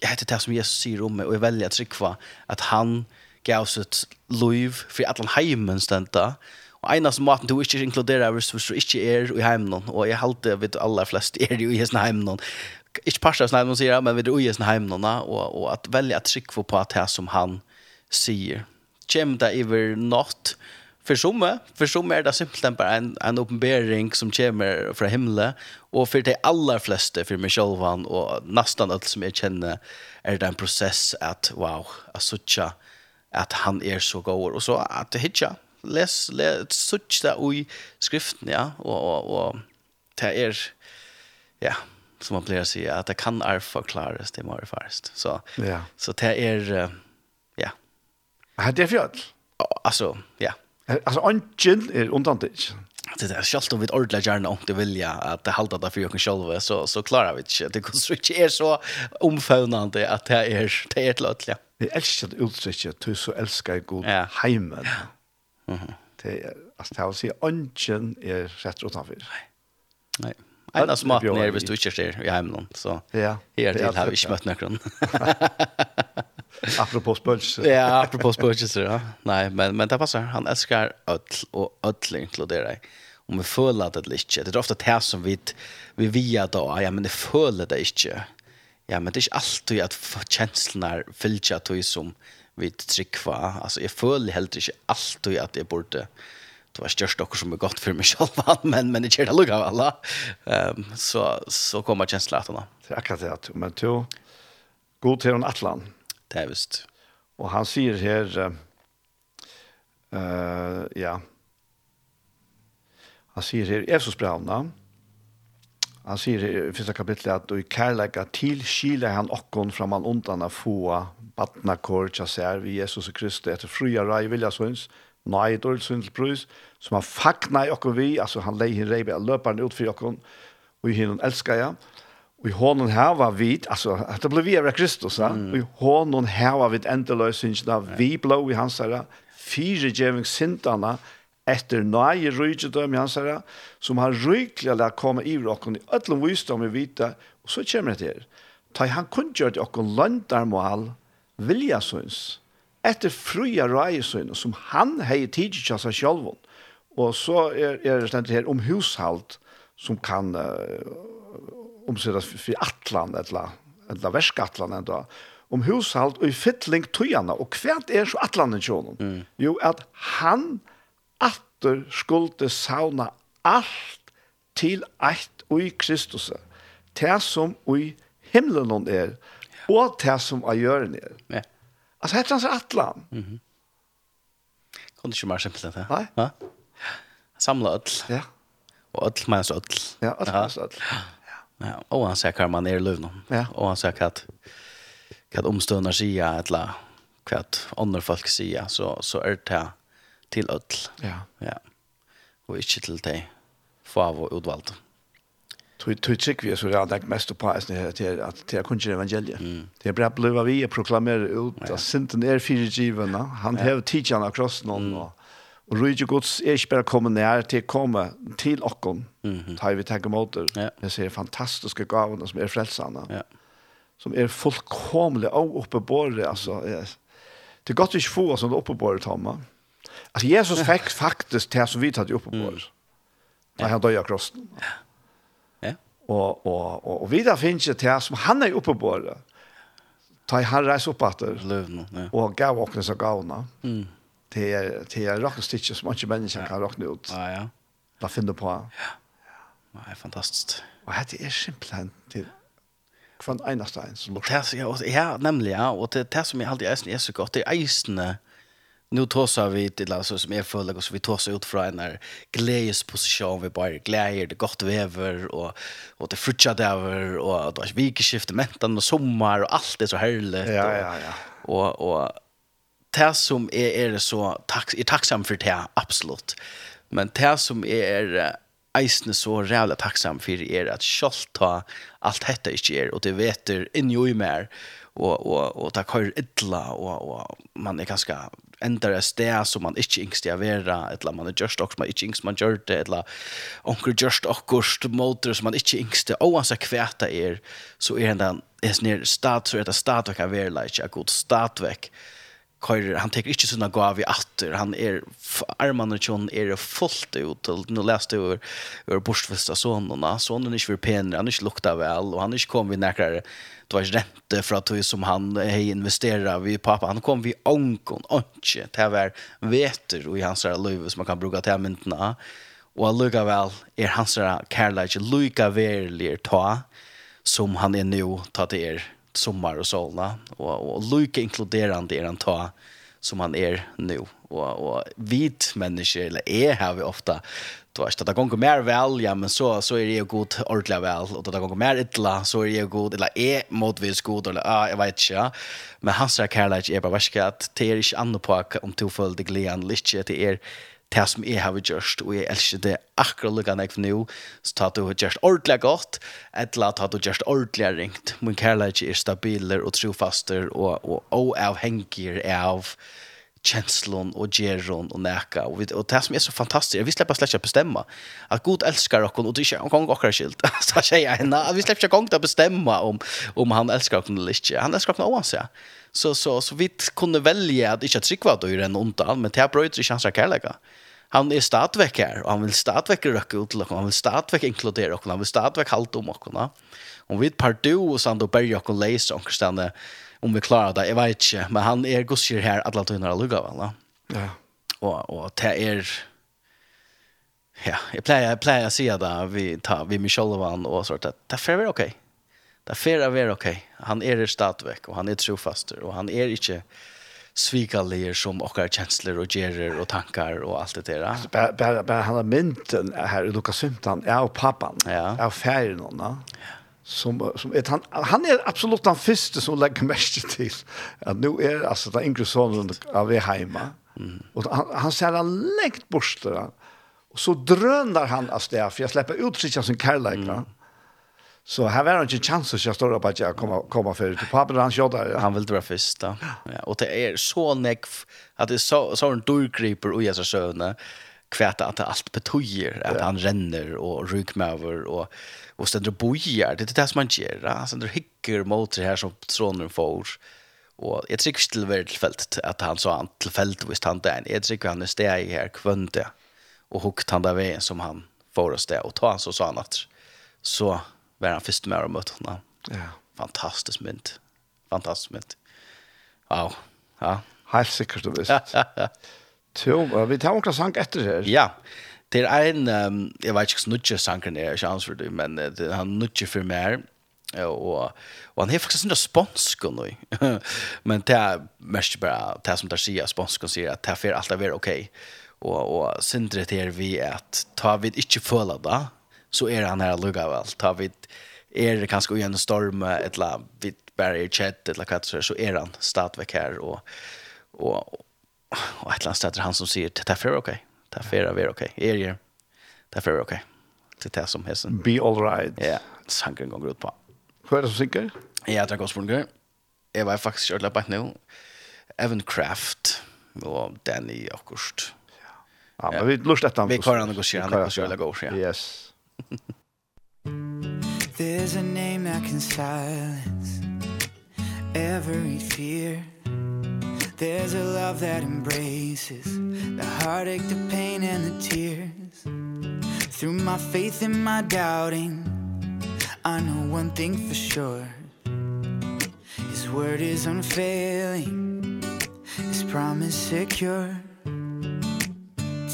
jag heter det som Jesus sier om meg, och jag väljer att trycka att han gav sitt liv för att han hemmen stända och ena som maten du inte inkluderer hvis du ikke er i hemmen och jag halte vet alla flest är ju i hesten hemmen ikke passar som heimen sier, men vi er i hesten hemmen och, och att välja att trycka på att det som han sier. Kjem det över natt, för som för som är det simpelt bara en en uppenbarelse som kommer från himlen. Och för de allra flesta för mig själv och nästan allt som jag känner är det en process att wow asutcha att han är så god. Och så att hitcha. Läs läs such där i skriften ja. Och och och det är ja som man blir säga att det kan är förklaras det mer först så ja. så det är ja. Hade jag fjäll alltså ja. Alltså anken är undantig. Det är självt om vi ordla gärna om det vilja att hålla det för oss själva så så klarar vi det. Det kan så inte är så omfavnande att det är det är lötligt. Vi älskar det uttrycket du så älskar god ja. hemmen. Mhm. Det är alltså att säga anken är rätt utanför. Nej. Nej. Ena som maten er hvis du ikke ser i hjemmen, så her til har vi ikke møtt noen. Apropos spurges. ja, apropos spøkelser, ja. Nej, men, men det passar. Han älskar ødel, och ødel inkluderer jag. Om vi føler det ikke. Det är ofta det som vi, vi via då. Ja, men det føler det inte. Ja, men det är inte alltid att känslorna följer det som vi trykker. Alltså, jeg føler helt inte alltid att jeg burde det var störst också som är gott för mig själv men men det är det lugga alla. Ehm så så kommer känslan att då. Det är akkurat det men du god till en atlan. Det er visst. Og han sier her, uh, ja, han sier her, Jesus brevna, han sier her, i første kapitlet, at i kærlega til skile han okkon fra man undan av få badna kår tjasser vi Jesus og Kristus etter fria rai vilja svins, nei dårlig svins brus, som han fagna i okkon vi, altså han leier rei ved løperen ut for okkon, og i hinnen elskar jeg, ja. Och i hånden her var vi, altså, att det ble vi av Kristus, ja. Mm. I hånden her var vi ett ändlösning vi blå i hans herre, fire djeving sintene, etter nøye rydgjødøm i hans herre, som har rydgliga lärt komma i rocken i ödlom visdom i vita, og så kommer det till. Ta han kun kunde göra och löndarmål, vilja syns, efter fria röjesyn, som han heier tidlig til seg selv, og så er, er det stendt her om hushalt som kan uh, omsettas för atlan eller eller verskatlan enda, om hushalt och i fytling tøyana, och kvärt är så atlanen tjonen. Mm. Jo att han atter skulle sauna allt till ett och i Kristus. Det som i himlen hon är och det som av jøren er. Ja. Alltså heter han så atlan. Mm -hmm. Kan du inte mer simpelt det? Nej. Ja. Samla öll. Ja. Och öll menas öll. Ja, öll menas öll. Ja. Ja, och han säger man är lövna. Ja. Och han säger att hva omstående sier, eller hva andre folk sier, så så är det till öll. Ja. Ja. Och inte till det Fav och utvalgte. Tui tui chick vi så jag tänker mest på att det är att det är kunde evangeliet. Det är bra blöva vi proklamerar ut att sinten är förgiven. Han har teachan across någon och Og rydde gods er ikke bare kommet nær til å komme til okken, mm -hmm. tar vi tenker måter. Ja. Jeg ser fantastiske gavene som er frelsene, ja. som er fullkomlig og oppebåret. Altså, det er godt vi ikke får på båret Tomme. Altså, Jesus fikk faktisk det som vi tatt oppebåret. Mm. Da han døde av krossen. Ja. ja. Og, og, og, og videre finnes det til som han er oppebåret. Ta i han reis opp etter. Løvene, ja. Og gav åkne så gavene. Mm det är det är rock stitch som inte människan kan rockna ut. Ja ja. Vad finner på? Ja. Ja, är fantastiskt. Och det är simpelt det från eneste en som luktar. Det ja, ja, nämligen ja, och det det som jag alltid är så gott det är eisene. Nu tåsar vi till alltså som är fulla och så vi tåsar ut fra en gledesposisjon. vi bara gleder, det gott vever, och och det frutcha där och det är vikeskiftet mentan og sommar och allt är så härligt. Ja ja ja. Och och det som är er, är er så tack är tacksam för det absolut. Men det som är er, eisne så rævla tacksam for er at selv ta alt dette ikke er, og det vet er inni og i mer, og, og, og det kører idla, og, og man er ganske endare sted som man ikke yngst i å være, eller man er gjørst okkur som man ikke yngst man gjør det, eller onker gjørst okkur måter som man ikke yngst i, og hans kvæta er, så er den, er snir stad, så er det stadvekk av verleik, ja god stadvekk, stadvekk, kör han tar inte såna gåva i åter han är armarna tjon är fullt ut till nu läste över över borstfästa sonerna sonen är inte pen han är lukta väl och han är inte kom vi näkrar det var rente för att som han hej investerar vi pappa. Han kom vi onkon onke det var veter och i hans liv som man kan bruka till myntna och allugga väl är hans kärlek lika verlig ta som han är nu ta till er sommar och solna, och och lika inkluderande är han ta som han är nu och och vit människa eller är har vi ofta då att det gång mer väl ja men så så är det god ordla väl och det går mer illa så är det god eller är motvis god eller ja jag vet inte men hans säger Karlage är bara vad ska att det är inte annorlunda om tillfälligt glädje lite det er det som jeg har gjort, og jeg elsker det akkurat lukkene jeg nå, så tar du gjort ordentlig godt, eller tar du gjort ordentlig ringt. Min kærlighet er stabiler og trofaster, og, og, og avhengig av kjenslon og gjeron og neka og, vi, og det som er så fantastisk er vi slipper slett ikke bestemme at god elskar okkon og det er ikke omkong okkar skilt så sier jeg henne vi slipper ikke omkong til å om, om han elskar okkon eller ikke han elskar okkon oansett så, så, så vi kunne velge at ikke trykva døyre enn ondan men det brøyder ikke hans kærlega han är stadväck här och han vill stadväck röka ut och han vill stadväck inkludera och han vill stadväck halt om och Om vi ett par du och sen och börjar och läsa och stanna om vi klarar det, jeg vet ikke, Men han är gosjer här alla tunnar och lugga väl. Ja. Och, och det är... Ja, jag pleier, jeg pleier å säga det vi tar vi Michelle Levan och sånt där. Det får vara okej. Okay. Det får vara okej. Okay. Han är stadväck och han är trofaster och han är inte svikalige som okkar kjensler og gjerer og tankar og alt det der. Bara bara han har mynten här i Lukas 15, är av pappan, ja. jeg färgen ferien som, som är han, han är absolut den första som lägger mest till. Att nu är alltså den yngre sonen av er hemma. mm. han, han ser han läkt bort, Och så drönar han av sted, för jag släpper ut sig som mm Så här var det inte chans att jag står upp att jag kommer komma för till pappan han shot där. Han vill dra först då. Ja, och det är så näck att det är så så en dörrgriper och jag så söna kvätta att allt betyder att han renner och ryggmäver och och ständer bojar. Det är det som man gör. Alltså det hickar mot det här som tronen får. Och jag tycker till väl tillfälligt att han så han tillfälligt visst han där. Jag tycker han är steg här kvönte och hukt han där vägen som han får oss det och ta han så sa han att så var han første med å møte henne. Ja. Fantastisk mynt. Fantastisk mynt. Wow. Ja. Helt sikkert du visst. Ja, ja, ja. Jo, vi tar omkring sang etter her. Ja. Det er en, um, jeg vet ikke hva nudger sangren er, ikke ansvar du, men uh, det, han nudger for mer, og, og han har faktisk en sponsk nå. men det er mest bare, det som der sier, sponsk sier at det er for alt er ok. Og, og sindret her vi at, ta vi ikke føler det, så är han her lugga väl. Ta vi är det kanske en storm ett la vid berg chat ett la så är han stadväck här och och eller annet sted er han som sier, det er är okej. Det här är okej. Är det? Det er är okej. Det här som heter. Be all right. Ja, sanken går ut på. Hva er det som synker? Jeg drar gospelgrunger. Jeg var faktisk kjørt løpet nå. Evan Kraft og Danny Akkurst. Ja, men vi lust etter han. Vi kan han gå kjørt, han går kjørt, han går. Yes. There's a name that can silence every fear. There's a love that embraces the heartache, the pain and the tears. Through my faith and my doubting I know one thing for sure. His word is unfailing His promise secure.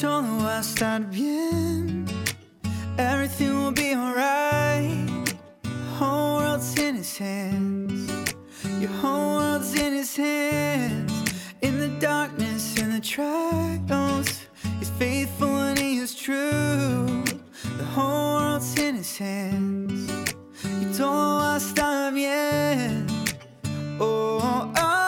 Todo va a estar bien Everything will be alright. Whole world's in his hands. Your whole world's in his hands. In the darkness, and the trials He's faithful and he is true. The whole world's in his hands. You don't know I stop yet. Oh, oh, oh.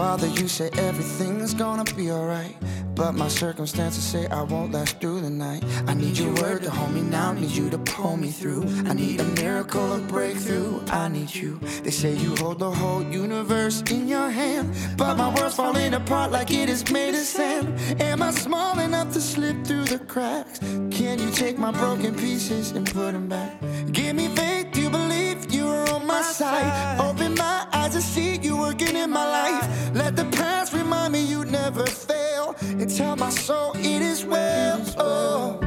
Father, you say everything's gonna be alright But my circumstances say I won't last through the night. I need your word to hold me now, need you to pull me through. I need a miracle, a breakthrough, I need you. They say you hold the whole universe in your hand But my world's falling apart like it is made of sand. Am I small enough to slip through the cracks? Can you take my broken pieces and put them back? Give me faith, you believe you are on my side. Oh my eyes and see you working in my life. Let the past remind me you never fail. And tell my soul it is well. Oh.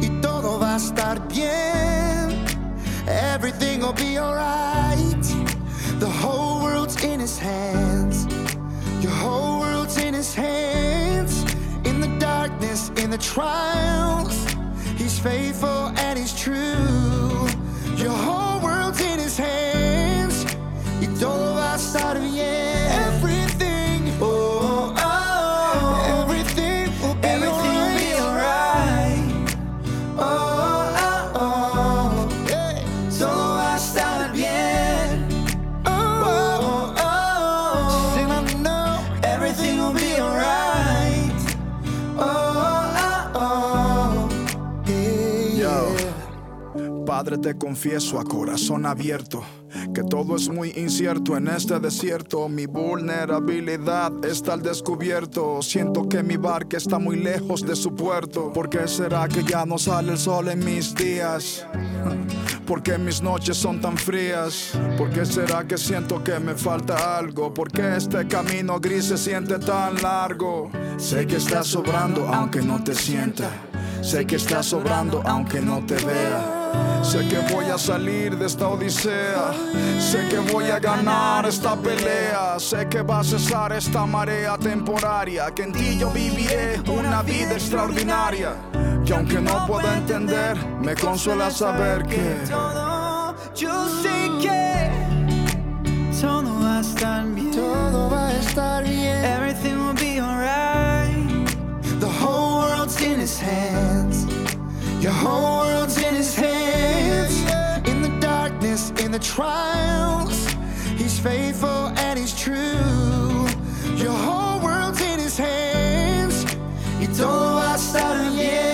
Y todo va a estar bien. Everything will be alright. The whole world's in his hands. Your whole world's in his hands. In the darkness, in the trial. Padre, te confieso a corazón abierto que todo es muy incierto en este desierto. Mi vulnerabilidad está al descubierto. Siento que mi barca está muy lejos de su puerto. ¿Por qué será que ya no sale el sol en mis días? ¿Por qué mis noches son tan frías? ¿Por qué será que siento que me falta algo? ¿Por qué este camino gris se siente tan largo? Sé que estás sobrando aunque no te sienta. Sé que estás sobrando aunque no te vea. Sé que voy a salir de esta odisea. Sé que voy a ganar esta pelea. Sé que va a cesar esta marea temporaria. Que en ti yo viviré una vida extraordinaria. Que aunque no pueda entender Me consuela saber que Todo yo sé que Todo va a estar bien. Todo va a estar bien. Everything will be alright. The whole world's in his hands. Your whole world in the trials. He's faithful and he's true. Your whole world's in his hands. You don't know I started yet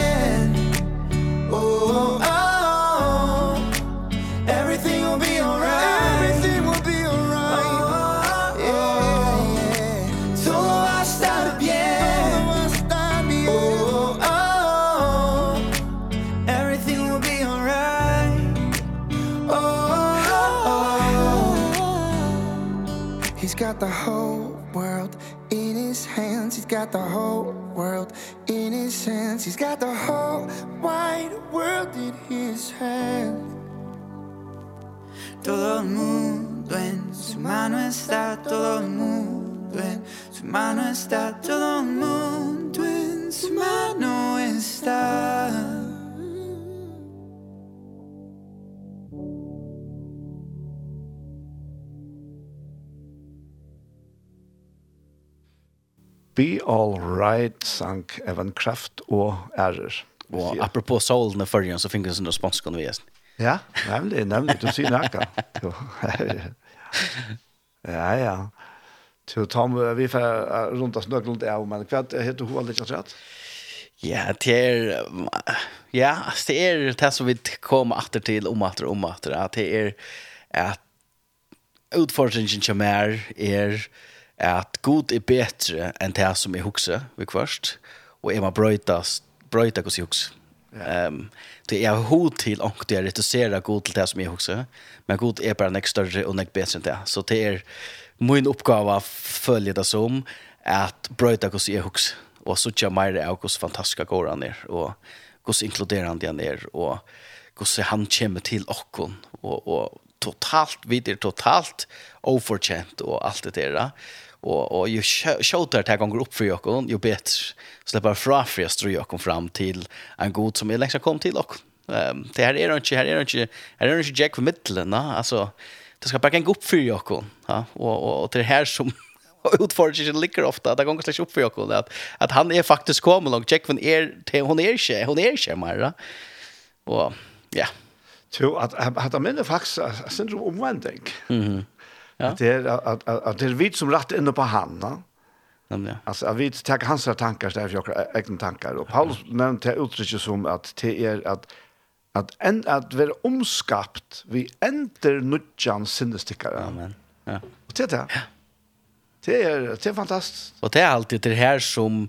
got the whole world in his hands. He's got the whole world in his hands. He's got the whole wide world in his hands. Todo el mundo en su mano está todo el mundo en su mano está todo el mundo en su mano está. Be All Right sang Evan Kraft og ærer. Og yeah. apropos i førjen, så finnes det noen vi undervesen. Ja, nemlig, nemlig. Du sier nækka. ja, ja. Så Tom, vi får rundt oss nøklen rundt av, men hva heter hun litt rett? Ja, det er, ja, det er det som vi kommer atter til, om atter, om atter, at det er at utfordringen kommer er, er at god er betre enn det som jeg hukse, vi kvart, og jeg må brøyta, brøyta hos jeg husker. Yeah. Um, så jeg har hod til ångt jeg god til det som jeg husker, men god er bare nek større og nek betre enn det. Så det er min oppgave følge det som at brøyta hos jeg husker, og så tja meir av hos fantastiska går han er, og hos inkluderande han er, og hos han kommer til åkken, og, og totalt, videre totalt, overkjent og alt det der og och ju shoutar det gånger upp för jag ju bättre släppa fra för jag jag kom fram till en god som är längst kom till och ehm det här är inte här är inte här är inte Jack för mitten alltså det ska bara gå upp för jag ja och och det här som utfordringen ligger ofta att det gånger släpps upp för jag att att han är faktiskt kommer långt Jack er till hon är inte hon är inte mer och ja. Tror att at han minns om syndrom omvändning mhm. Ja. Att det är att, att, att det är vi som rätt inne på han, va? Nämligen. Alltså att vi tar hans tankar där för jag egna tankar och Paulus nämnde uttrycket som att det är att att en att vara omskapt vi enter nutjan sinnestickare. Amen. Ja. Och det där. Ja. Det är det är fantastiskt. Och det är alltid det här som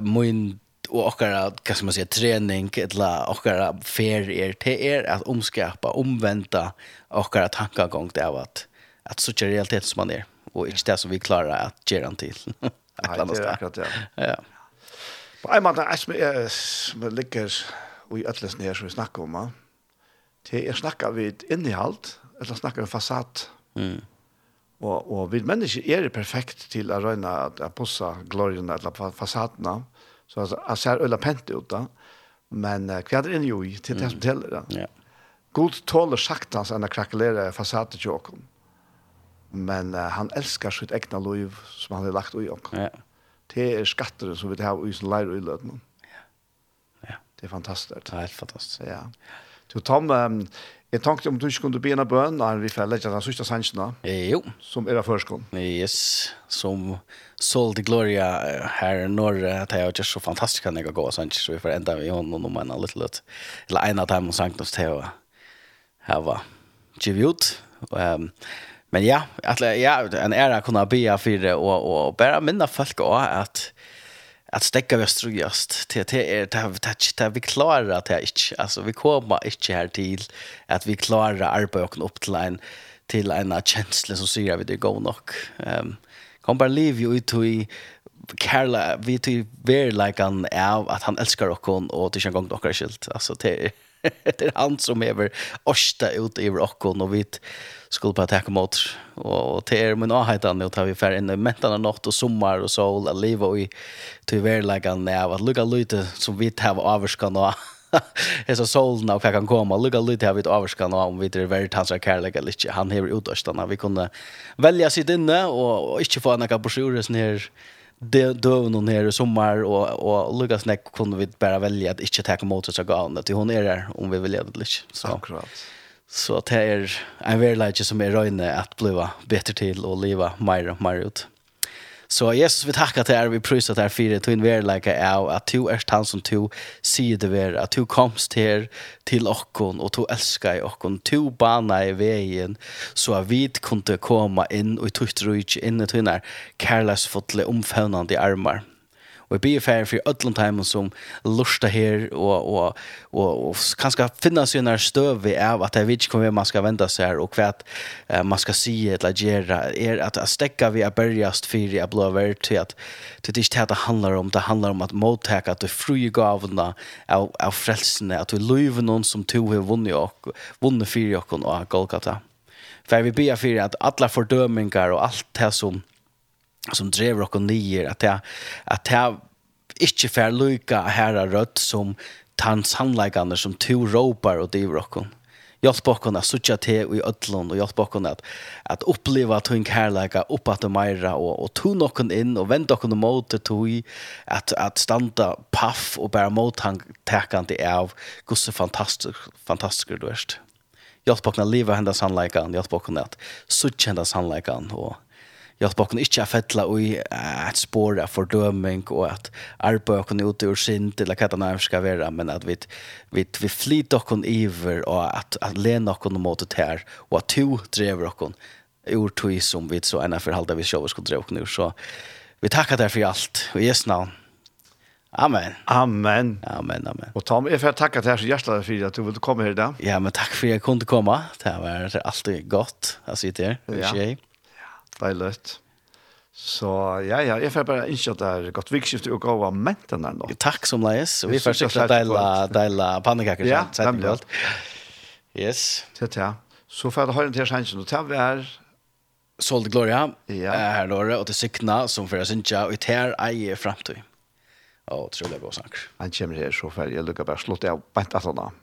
min och okkara, vad ska man säga, träning eller okkara fer är det är att omskapa, omvända okkara tankagång det av att att så är realitet som man är och inte det som vi klarar att ge den till. Nej, det är akkurat det. Ja. På en måte, jeg som ligger i Øtlesen her, som vi snakker om, det er snakker vi et innehalt, eller snakker vi fasad. Mm. Og, og vi mennesker er det perfekt til å røyne at jeg pusser glorien eller fasadene, så jeg ser øyne pent ut da, men uh, hva er det inni jo i, til det som teller da. Ja. God tåler saktans enn å krakulere fasadet til åkken. Mm Men uh, han elskar sitt egna liv som han har lagt i åkken. Ja. Det er skatter som vi har i sin leir i løten. Ja. ja. Det er fantastisk. Det er helt fantastisk. Ja. Du, Tom, um, jeg tenkte om du ikke kunne begynne bøn, når vi får legge den sørste sannsene. Jo. Som er av førskolen. Yes, som Sol de Gloria her i det er jo ikke så fantastisk kan jeg gå av så vi får enda vi hånden om en litt løtt. Eller en av dem og sannsene til å var givet ut. Um, Men ja, att ja, en era kunna be för det och och bara minna folk och att att stäcka vi strugast till till är det har vi klarar att jag inte alltså vi kommer inte här till att vi klarar arbeten upp till en till en känsla som säger vi det går nog. Ehm kom bara leave you to Carla vi till very like an av att han älskar och hon och det känns gång dockar skilt alltså det det är han som över åsta ut i rocken och vi skulle på attack mot och det är min ahetan nu tar vi för en mentan av natt och sommar och sol att leva i till verläggan när att lukka lite som vi har avskan och Hesa solen og kan komma lukka lite her vidt avskan og om vi er väldigt hans kærlighet eller ikke. Han hever utdørstene. Vi kunne velja sitt inne og, og ikke få några brosjurer sånn her det döv någon här i sommar och och Lucas Neck kunde vi bara välja att inte ta emot så gärna till hon är där om vi vill leva lite så. Akkurat. Så att det är en verklighet som är röjne att bliva bättre till och leva mer och mer ut. Så Jesus vi tackar till er, vi prysar till er för att du är lika av att du är han som du säger det är att du komst här till okkon och du älskar i okkon du banar i vägen så att vi kunde komma in och i tutt rujt in i tunnar kärleksfotliga omfävnande armar. Og jeg blir ferdig for ødelen timen som lurer her, og, og, og, og kanskje finne seg når støv av at jeg vet ikke hvor man skal vende seg her, og hva uh, man skal si eller gjøre, er at jeg stekker vi er børjast for jeg blir vært til at det er ikke det det handler om, det handler om at mottake, at du frie gavene av, av frelsene, at du løyver noen som to har vunnet, og, vunnet for dere og Golgata. For jeg vil be for at alle fordøminger og alt det som som drev och nier att jag att jag inte för lucka här rött som tant sannleikande som to ropar och driver och hjälp oss sucha söka till i ödlon och hjälp oss att, att uppleva att hon kärleka upp att mera och, och tog någon in och vända någon mot det tog att, att standa paff och bära mot han täckande av hur så fantastisk, fantastisk du är. Jag oss att leva hennes jag hjälp oss att söka hennes handläggande och hjälpa oss inte att fälla i spår av fördömning och att arbeta oss ut ur sin eller vad det nu ska vara men att vi vi vi flyter oss iver och att att lena oss mot det här och att to driver oss ur tog som vi så ena förhållande vi själva skulle dra oss nu så vi tackar dig för allt och Jesu now Amen. Amen. Amen, amen. Och Tom, jeg får tacka dig så hjertelig för att du ville komma i dag. Ja, men tack för att jeg kunde komma. Det var alltid gott å sitte her. Ja. Deilig. Så ja, ja, jeg får bare innskje at det er godt vikskiftet å gå av menten her nå. Takk som leis, og vi får sikkert deile, deila pannekaker. Ja, nemlig alt. Yes. Det er. Så får jeg høre til sannsyn, og til vi er Sol de Gloria, ja. her låre, og til Sykna, som får jeg synge, og det er eier fremtid. Og trolig går snakker. Han kommer her, så får jeg lukke bare slått av bent at han har.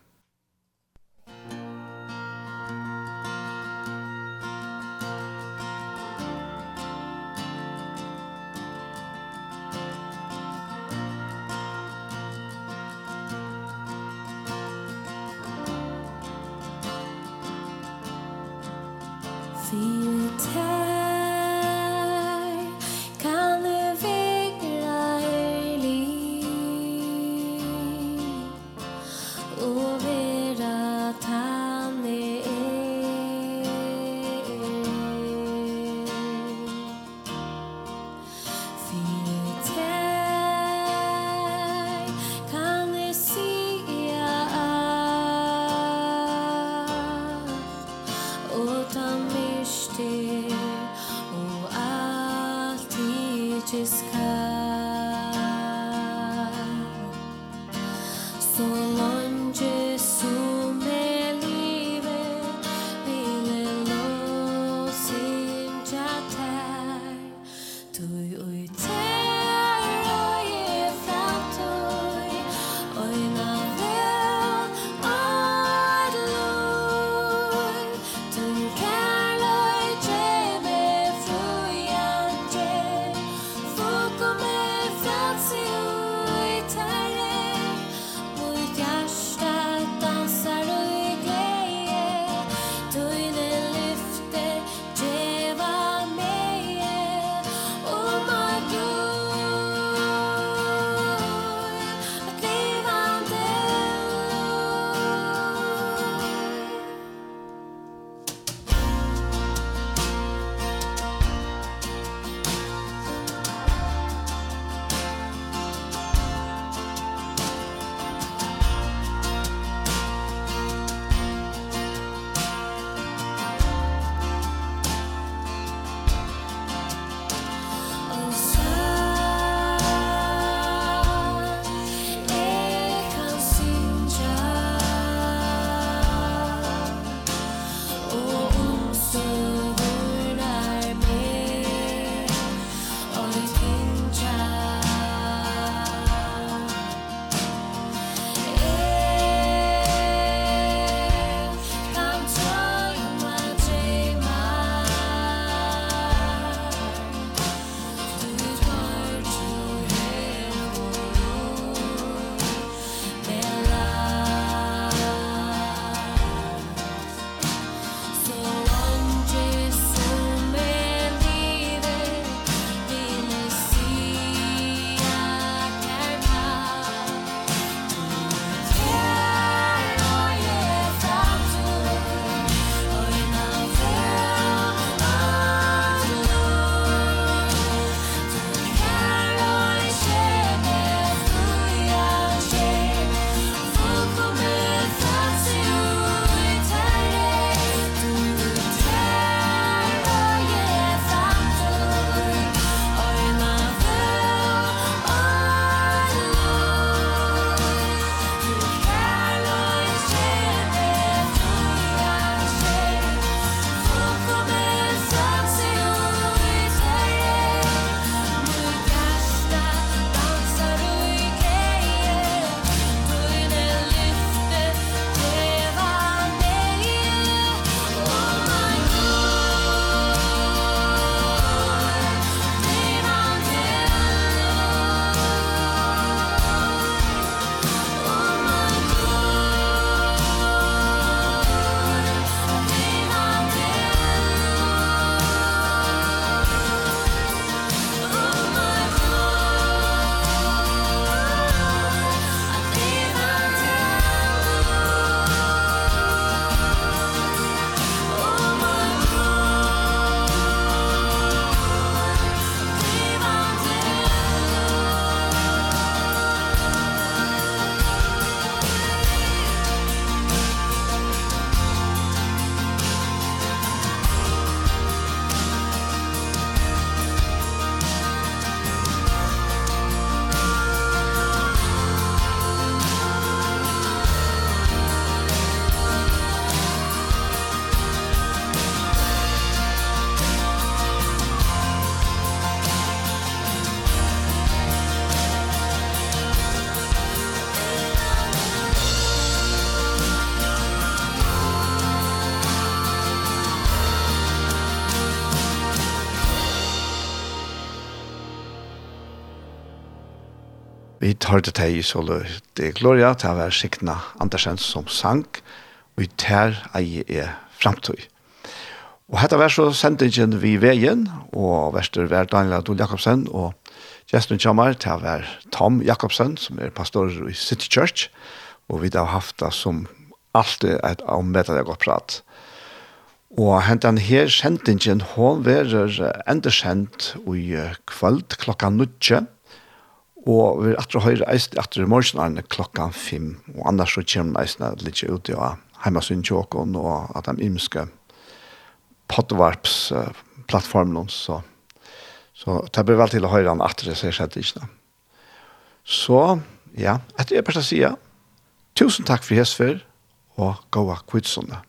hørte det i så det Gloria, til å være Signa Andersen som sang, og i ter ei er framtøy. Og hette var så sendingen vi veien, og verster var Daniel Adol Jakobsen, og Gjesten kommer til å være Tom Jakobsen, som er pastor i City Church, og vi har haft det som alltid et avmeddelig godt prat. Og hentan her sendingen, hun verer endersendt i kvöld klokka nudje, Og vi er atre høyre eist, atre i morgen er klokkan fem, og annars så kommer eisene litt ut i ja, heimasyn tjåkon, og at de imske pottvarpsplattformen, uh, så, så det blir vel til å høre han atre, så jeg skjedde ikke. Så, ja, etter jeg bare sier, tusen takk for hesfer, og gåa kvitsene.